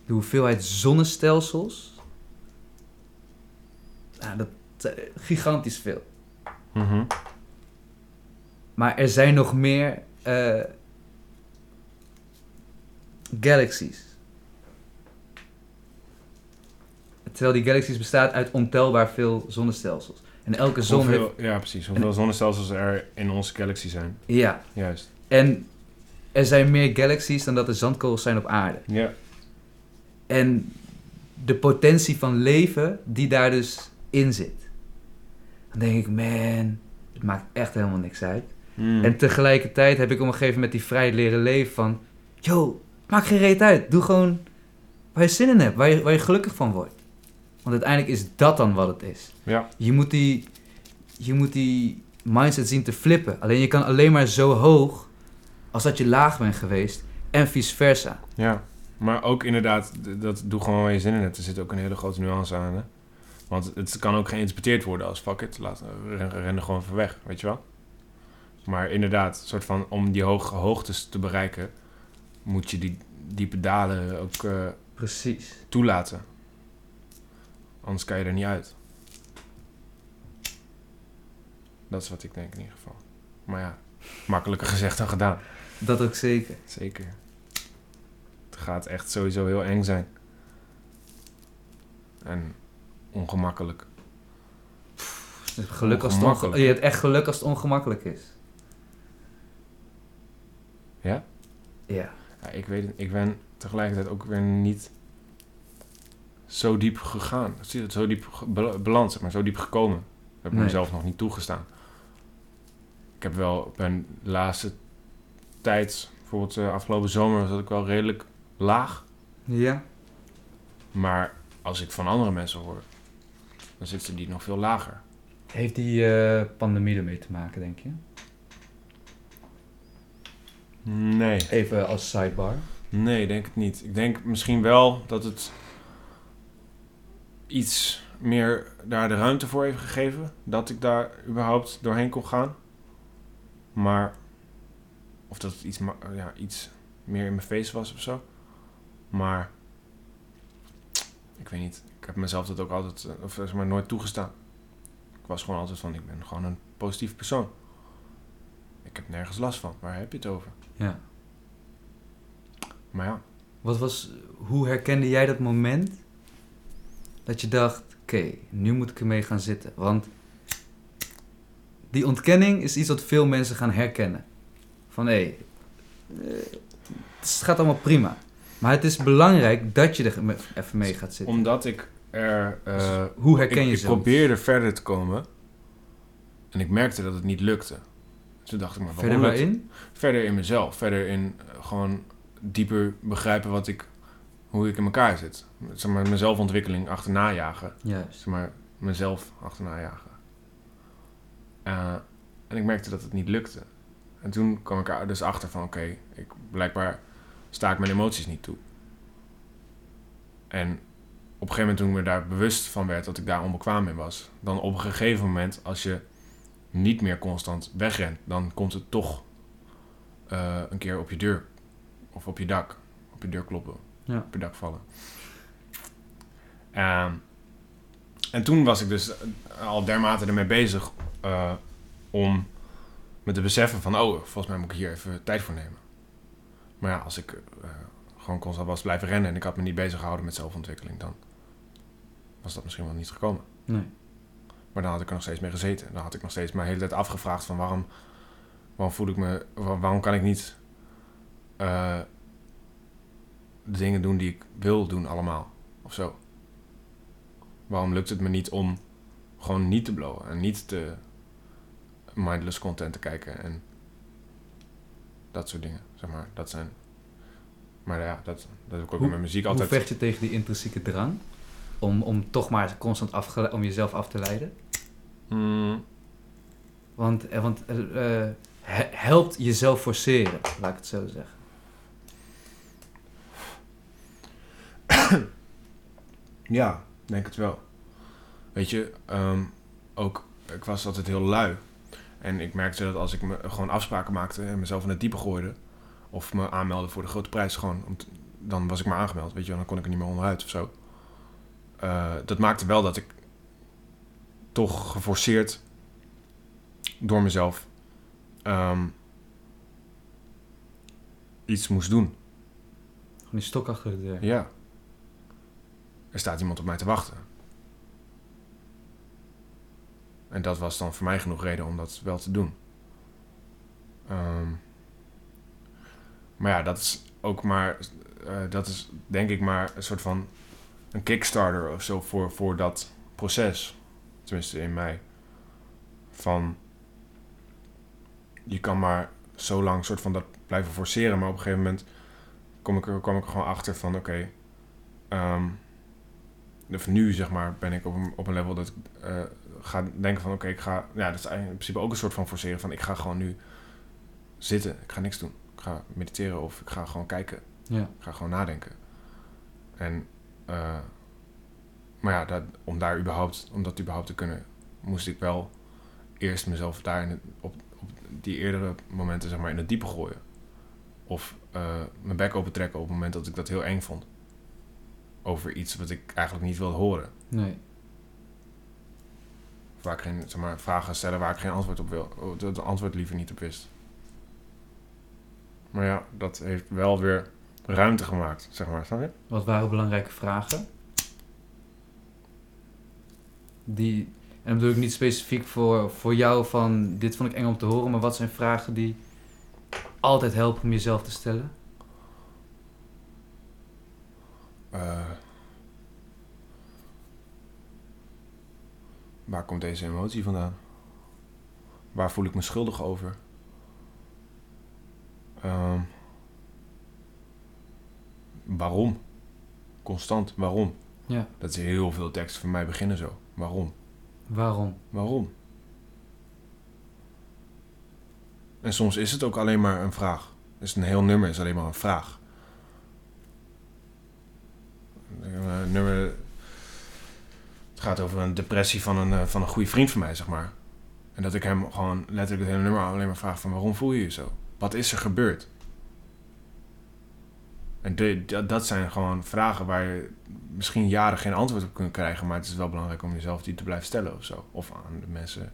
de hoeveelheid zonnestelsels. Nou, dat is gigantisch veel. Mhm. Maar er zijn nog meer eh, galaxies. Terwijl die galaxies bestaat uit ontelbaar veel zonnestelsels. En elke zon heeft... Ja, precies. Hoeveel zonnestelsels er in onze galaxy zijn. Ja, Juist. en er zijn meer galaxies dan dat er zandkorrels zijn op aarde. Ja. En de potentie van leven die daar dus in zit. Dan denk ik, man, het maakt echt helemaal niks uit. Mhm. En tegelijkertijd heb ik op een gegeven moment die vrijheid leren leven van... Yo, maakt geen reet uit. Doe gewoon waar je zin in hebt. Waar je, waar je gelukkig van wordt. Want uiteindelijk is dat dan wat het is. Ja. Je moet die, je moet die mindset zien te flippen. Alleen je kan alleen maar zo hoog als dat je laag bent geweest. En vice versa. Ja. Maar ook inderdaad, dat doe gewoon waar je zin in hebt. Er zit ook een hele grote nuance aan. Hè? Want het kan ook geïnterpreteerd worden als fuck it, laat, ren, ren er gewoon van weg, weet je wel? Maar inderdaad, soort van, om die hoge hoogtes te bereiken, moet je die diepe dalen ook eh, Precies. toelaten. Anders kan je er niet uit. Dat is wat ik denk in ieder geval. Maar ja, makkelijker gezegd dan gedaan. Dat ook zeker. Zeker. Het gaat echt sowieso heel eng zijn. En ongemakkelijk. Geluk als het je hebt echt geluk als het ongemakkelijk is. Ja? Ja. ja ik weet ik ben tegelijkertijd ook weer niet zo diep gegaan. Zie je het, Zo diep zeg maar, zo diep gekomen. Dat heb ik Nee. mezelf nog niet toegestaan. Ik heb wel, de laatste tijd, bijvoorbeeld uh, afgelopen zomer, zat ik wel redelijk laag. Ja? Maar als ik van andere mensen hoor, dan zitten die nog veel lager. Heeft die eh, pandemie ermee te maken, denk je? Nee. Even als sidebar. Nee, denk het niet. Ik denk misschien wel dat het iets meer daar de ruimte voor heeft gegeven. Dat ik daar überhaupt doorheen kon gaan. Maar, of dat het iets, ja, iets meer in mijn face was of zo. Maar, ik weet niet. Ik heb mezelf dat ook altijd, eh, of zeg maar, nooit toegestaan. Ik was gewoon altijd van, ik ben gewoon een positief persoon. Ik heb nergens last van. Waar heb je het over? Ja. Maar ja. Wat was, hoe herkende jij dat moment dat je dacht, oké, nu moet ik ermee gaan zitten? Want die ontkenning is iets wat veel mensen gaan herkennen. Van hé, hey, eh, het gaat allemaal prima. Maar het is belangrijk dat je er even mee gaat zitten. Omdat ik er... eh, hoe herken ik, je ik zoiets? probeerde verder te komen. En ik merkte dat het niet lukte. Dus toen dacht ik maar, Verder waarin? Verder in mezelf. Verder in eh, gewoon dieper begrijpen wat ik, hoe ik in elkaar zit. Zeg maar, mijn zelfontwikkeling achterna jagen. Juist. Zeg maar, mezelf achterna jagen. Eh, en ik merkte dat het niet lukte. En toen kwam ik er dus achter van, oké, ik blijkbaar sta ik mijn emoties niet toe. En op een gegeven moment toen ik me daar bewust van werd dat ik daar onbekwaam in was, dan op een gegeven moment, als je niet meer constant wegrent, dan komt het toch eh, een keer op je deur of op je dak, op je deur kloppen, Ja. op je dak vallen. Ehm, en toen was ik dus eh, al dermate ermee bezig eh, om me te beseffen van, oh, volgens mij moet ik hier even tijd voor nemen. Maar ja, als ik gewoon constant was blijven rennen en ik had me niet bezig gehouden met zelfontwikkeling, dan was dat misschien wel niet gekomen. Nee. Maar dan had ik er nog steeds mee gezeten. Dan had ik nog steeds de hele tijd afgevraagd van waarom, waarom voel ik me, waar- waarom kan ik niet eh, de dingen doen die ik wil doen allemaal of zo. Waarom lukt het me niet om gewoon niet te blowen en niet te mindless content te kijken en dat soort dingen, zeg maar. Dat zijn, maar ja, dat, dat heb ik ook Hoe- met muziek Hoe altijd. vecht je tegen die intrinsieke drang? Om, om toch maar constant om jezelf af te leiden? Mm, Want, eh, want eh, eh, he- helpt jezelf forceren, laat ik het zo zeggen. Ja, denk het wel. Weet je, ehm, ook, ik was altijd heel lui. En ik merkte dat als ik me gewoon afspraken maakte en mezelf in het diepe gooide, of me aanmeldde voor de grote prijs, gewoon, dan was ik maar aangemeld, weet je, dan kon ik er niet meer onderuit of zo. Eh, dat maakte wel dat ik toch geforceerd door mezelf ehm, iets moest doen. Gewoon die stok achter de deur. Ja. Er staat iemand op mij te wachten. En dat was dan voor mij genoeg reden om dat wel te doen. Ehm, maar ja, dat is ook maar, eh, dat is denk ik maar een soort van een kickstarter of zo voor, voor dat proces. Tenminste in mij. Van, je kan maar zo lang soort van dat blijven forceren, maar op een gegeven moment kom ik er, kwam ik er gewoon achter van, oké, ehm, of nu zeg maar ben ik op een, op een level dat ik eh, ga denken van, oké, ik ga, ja, dat is eigenlijk in principe ook een soort van forceren van, ik ga gewoon nu zitten, ik ga niks doen, ik ga mediteren of ik ga gewoon kijken, Ja. ik ga gewoon nadenken. En, eh, maar ja, dat, om daar überhaupt, om dat überhaupt te kunnen, moest ik wel eerst mezelf daarin op, op die eerdere momenten zeg maar in het diepe gooien. Of eh, mijn bek open trekken op het moment dat ik dat heel eng vond. Over iets wat ik eigenlijk niet wilde horen. Nee. Of waar ik geen, zeg maar, vragen stellen waar ik geen antwoord op wil. of Dat het antwoord liever niet op wist. Maar ja, dat heeft wel weer ruimte gemaakt, zeg maar. Snap je? Wat waren belangrijke vragen? Die, en dan bedoel ik niet specifiek voor, voor jou van dit vond ik eng om te horen, maar wat zijn vragen die altijd helpen om jezelf te stellen? Eh, waar komt deze emotie vandaan? Waar voel ik me schuldig over? Ehm, waarom? Constant, waarom? Ja. Dat is heel veel teksten voor mij beginnen zo. Waarom? Waarom? Waarom? En soms is het ook alleen maar een vraag. Dus een heel nummer is alleen maar een vraag. Een nummer. Het gaat over een depressie van een, eh, van een goede vriend van mij, zeg maar. En dat ik hem gewoon letterlijk het hele nummer alleen maar vraag van waarom voel je je zo? Wat is er gebeurd? En de, dat, dat zijn gewoon vragen waar je misschien jaren geen antwoord op kunt krijgen, maar het is wel belangrijk om jezelf die te blijven stellen of zo. Of aan de mensen,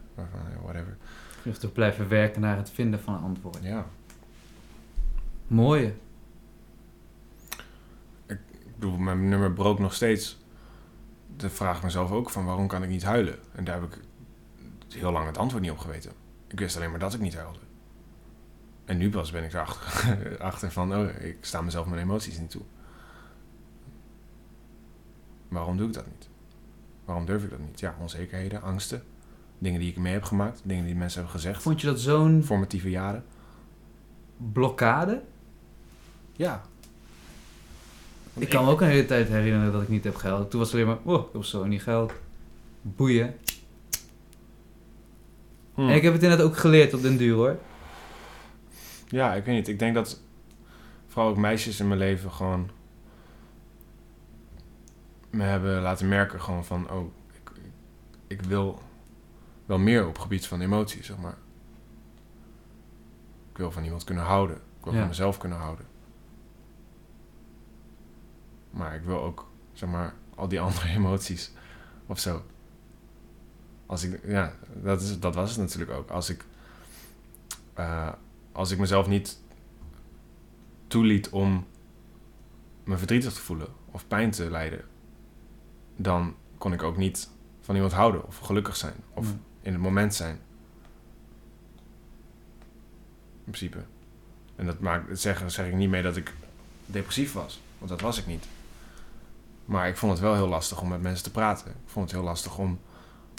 whatever. Je toch blijven werken naar het vinden van een antwoord. Ja. Mooie. Ik bedoel, mijn nummer brook nog steeds. De vraag mezelf ook van waarom kan ik niet huilen? En daar heb ik heel lang het antwoord niet op geweten. Ik wist alleen maar dat ik niet huilde. En nu pas ben ik erachter achter van, oh, ik sta mezelf mijn emoties niet toe. Waarom doe ik dat niet? Waarom durf ik dat niet? Ja, onzekerheden, angsten. Dingen die ik mee heb gemaakt. Dingen die mensen hebben gezegd. Vond je dat zo'n Formatieve jaren. blokkade? Ja. Ik kan me ook een hele tijd herinneren dat ik niet heb gehuild. Toen was het alleen maar, oh, ik heb zo niet geld. Boeien. Hmm. En ik heb het inderdaad ook geleerd op den duur hoor. Ja, ik weet niet. Ik denk dat vooral ook meisjes in mijn leven gewoon me hebben laten merken gewoon van, oh, ik, ik wil wel meer op gebied van emotie, zeg maar. Ik wil van iemand kunnen houden. Ik wil Ja. van mezelf kunnen houden. Maar ik wil ook, zeg maar, al die andere emoties of zo. Als ik, ja, dat, is, dat was het natuurlijk ook. Als ik, eh, als ik mezelf niet toeliet om me verdrietig te voelen of pijn te lijden, dan kon ik ook niet van iemand houden of gelukkig zijn of in het moment zijn. In principe. En dat maakt, dat zeg, zeg ik niet mee dat ik depressief was, want dat was ik niet. Maar ik vond het wel heel lastig om met mensen te praten. Ik vond het heel lastig om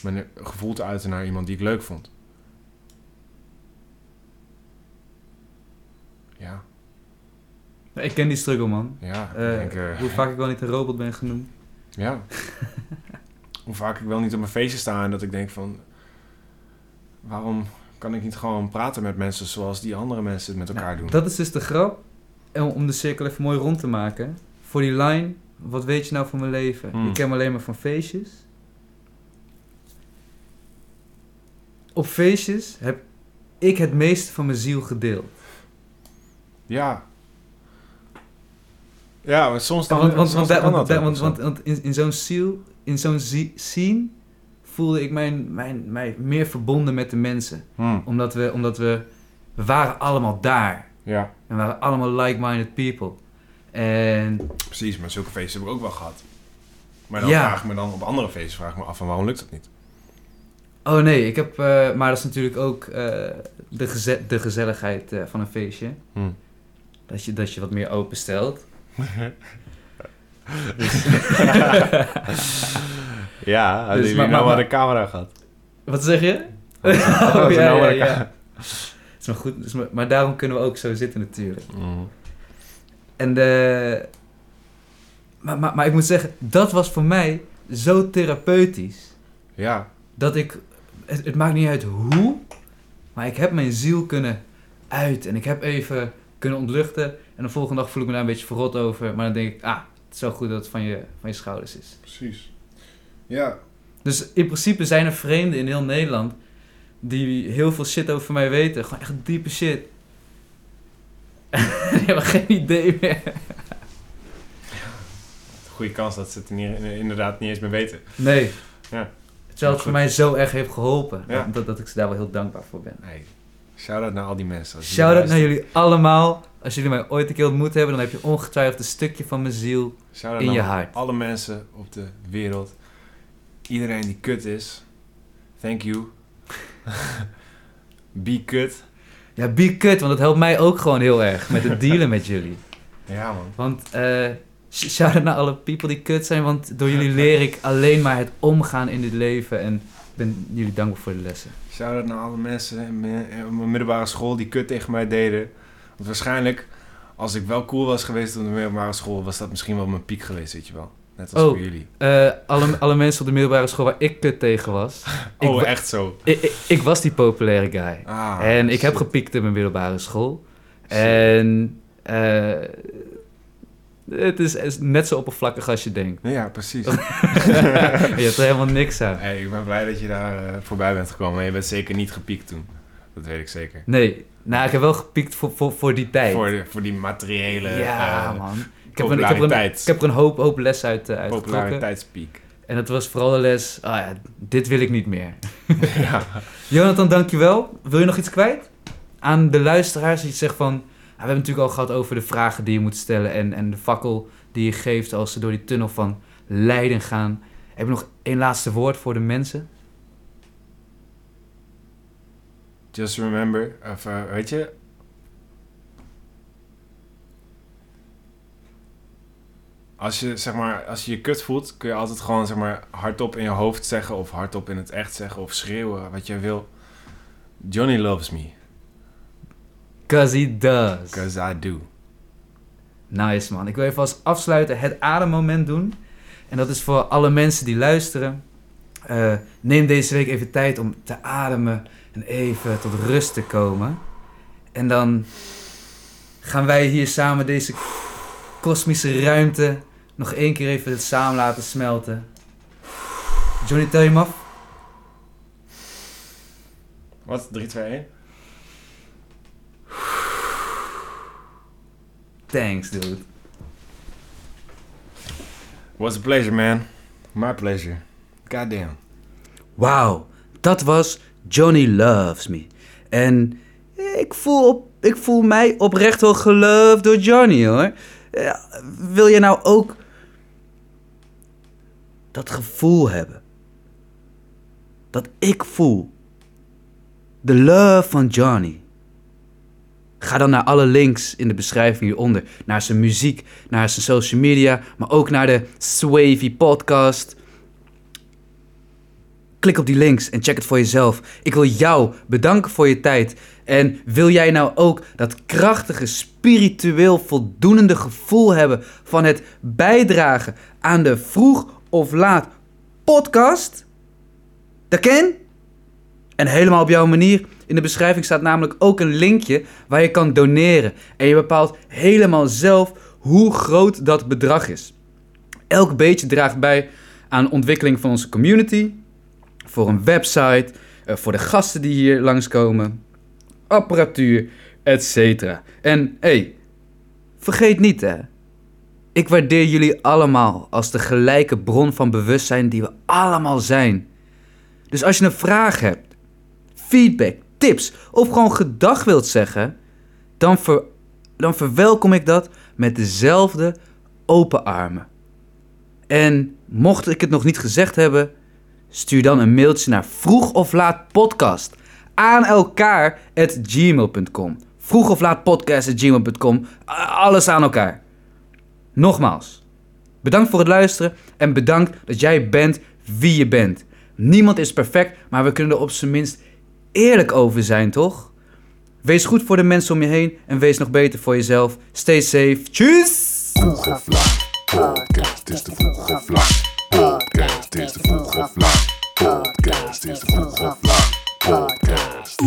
mijn gevoel te uiten naar iemand die ik leuk vond. Ja, Ik ken die struggle man. ja. Eh, denk, eh, hoe vaak ik wel niet een robot ben genoemd. Ja. Hoe vaak ik wel niet op een feestje sta en dat ik denk van... Waarom kan ik niet gewoon praten met mensen zoals die andere mensen het met elkaar Nou, doen? Dat is dus de grap. En om de cirkel even mooi rond te maken. Voor die line, wat weet je nou van mijn leven? Hmm. Ik ken me alleen maar van feestjes. Op feestjes heb ik het meeste van mijn ziel gedeeld. Ja. Ja, maar soms dan... Want, want, soms want, want, dat want, in, in zo'n scene voelde ik mijn, mijn, mij meer verbonden met de mensen. Hmm, Omdat we, omdat we, we waren allemaal daar. Ja, En we waren allemaal like-minded people. En precies. Maar zulke feesten heb ik ook wel gehad. Maar dan Ja. vraag ik me dan op andere feesten vraag ik me af van waarom lukt dat niet? Oh nee, ik heb, eh, maar dat is natuurlijk ook eh, de, geze- de gezelligheid eh, van een feestje. Hmm. Dat je, dat je wat meer openstelt. Ja, hadden jullie nou maar de camera gehad. Wat zeg je? Ze oh, ja, nou ja, maar de ja. Is maar goed, is maar, maar daarom kunnen we ook zo zitten natuurlijk. Mm. En de... Maar, maar, maar ik moet zeggen, dat was voor mij zo therapeutisch. Ja, Dat ik... Het, het maakt niet uit hoe, maar ik heb mijn ziel kunnen uit. En ik heb even kunnen ontluchten. En de volgende dag voel ik me daar een beetje verrot over. Maar dan denk ik, ah, het is zo goed dat het van je, van je schouders is. precies. Ja, Dus in principe zijn er vreemden in heel Nederland die heel veel shit over mij weten. Gewoon echt diepe shit. die hebben geen idee meer. Goede kans dat ze het inderdaad niet eens meer weten. Nee. Ja. Terwijl het voor mij zo erg heeft geholpen. Ja. Dat, dat ik ze daar wel heel dankbaar voor ben. Hey, shout-out naar al die mensen. Shout-out naar jullie allemaal. Als jullie mij ooit een keer ontmoet hebben, dan heb je ongetwijfeld een stukje van mijn ziel. Shout-out in je hart. alle mensen op de wereld. Iedereen die kut is. Thank you. Be kut. Ja, be kut, want dat helpt mij ook gewoon heel erg met het dealen met jullie. Ja man. Want sh- shout-out naar alle people die kut zijn, want door jullie leer ik alleen maar het omgaan in dit leven. En ben jullie dankbaar voor de lessen. Shout-out naar alle mensen in mijn, middelbare school die kut tegen mij deden. Want waarschijnlijk, als ik wel cool was geweest op de middelbare school, was dat misschien wel mijn piek geweest, weet je wel. Net als Oh. voor jullie. Eh, alle, alle mensen op de middelbare school waar ik kut tegen was. ik, Oh, wa- echt zo. ik, ik, ik was die populaire guy. Ah, en ik heb gepiekt in mijn middelbare school. Shit. En eh, het is, is net zo oppervlakkig als je denkt. Ja, precies. je hebt er helemaal niks aan. hey, ik ben blij dat je daar eh, voorbij bent gekomen. Je bent zeker niet gepiekt toen. Dat weet ik zeker. Nee, nou, ik heb wel gepiekt voor, voor, voor die tijd. Voor, de, voor die materiële ja, eh, man. Ik heb, een, ik, heb er een, ik heb er een hoop, hoop lessen uit, uh, uitgetrokken. populariteitspiek. En dat was vooral de les, ah ja, dit wil ik niet meer. ja. Jonathan, dankjewel. Wil je nog iets kwijt? Aan de luisteraars, je zegt van... we hebben het natuurlijk al gehad over de vragen die je moet stellen... en, en de fakkel die je geeft als ze door die tunnel van lijden gaan. Heb je nog één laatste woord voor de mensen? Just remember, of eh, weet je... Als je, zeg maar, als je je kut voelt, kun je altijd gewoon zeg maar, hardop in je hoofd zeggen... of hardop in het echt zeggen of schreeuwen, wat je wil. Johnny loves me, Cause he does. because I do. Nice man. Ik wil even als afsluiten het ademmoment doen. En dat is voor alle mensen die luisteren. Eh, neem deze week even tijd om te ademen en even tot rust te komen. En dan gaan wij hier samen deze kosmische ruimte nog één keer even samen laten smelten. Johnny, tel je hem af? Wat? 3, 2, 1? Thanks, dude. Was a pleasure, man. My pleasure. Goddamn. Wauw, dat was Johnny Loves Me. En ik voel, op, ik voel mij oprecht wel geloved door Johnny hoor. Wil je nou ook dat gevoel hebben? Dat ik voel. De love van Johnny. Ga dan naar alle links in de beschrijving hieronder. Naar zijn muziek, naar zijn social media, maar ook naar de Swavy podcast. Klik op die links en check het voor jezelf. Ik wil jou bedanken voor je tijd. En wil jij nou ook dat krachtige, spiritueel voldoenende gevoel hebben van het bijdragen aan de vroeg of laat podcast? Dat ken? En helemaal op jouw manier. In de beschrijving staat namelijk ook een linkje waar je kan doneren. En je bepaalt helemaal zelf hoe groot dat bedrag is. Elk beetje draagt bij aan de ontwikkeling van onze community, voor een website, eh, voor de gasten die hier langskomen, apparatuur, etc. En hey, vergeet niet hè, ik waardeer jullie allemaal als de gelijke bron van bewustzijn die we allemaal zijn. Dus als je een vraag hebt, feedback, tips of gewoon gedag wilt zeggen, dan, dan verwelkom ik dat met dezelfde open armen. En mocht ik het nog niet gezegd hebben, stuur dan een mailtje naar vroeg of laat podcast aan elkaar gmail.com. Vroeg of laat podcast gmail.com. Alles aan elkaar. Nogmaals, bedankt voor het luisteren en bedankt dat jij bent wie je bent. Niemand is perfect, maar we kunnen er op zijn minst eerlijk over zijn, toch? Wees goed voor de mensen om je heen en wees nog beter voor jezelf. Stay safe. Tjus! Vroeg of laat. Podcast is de vroeg of laat. Podcast is de vroeg of laat. Podcast is de vroeg of laat. Podcast.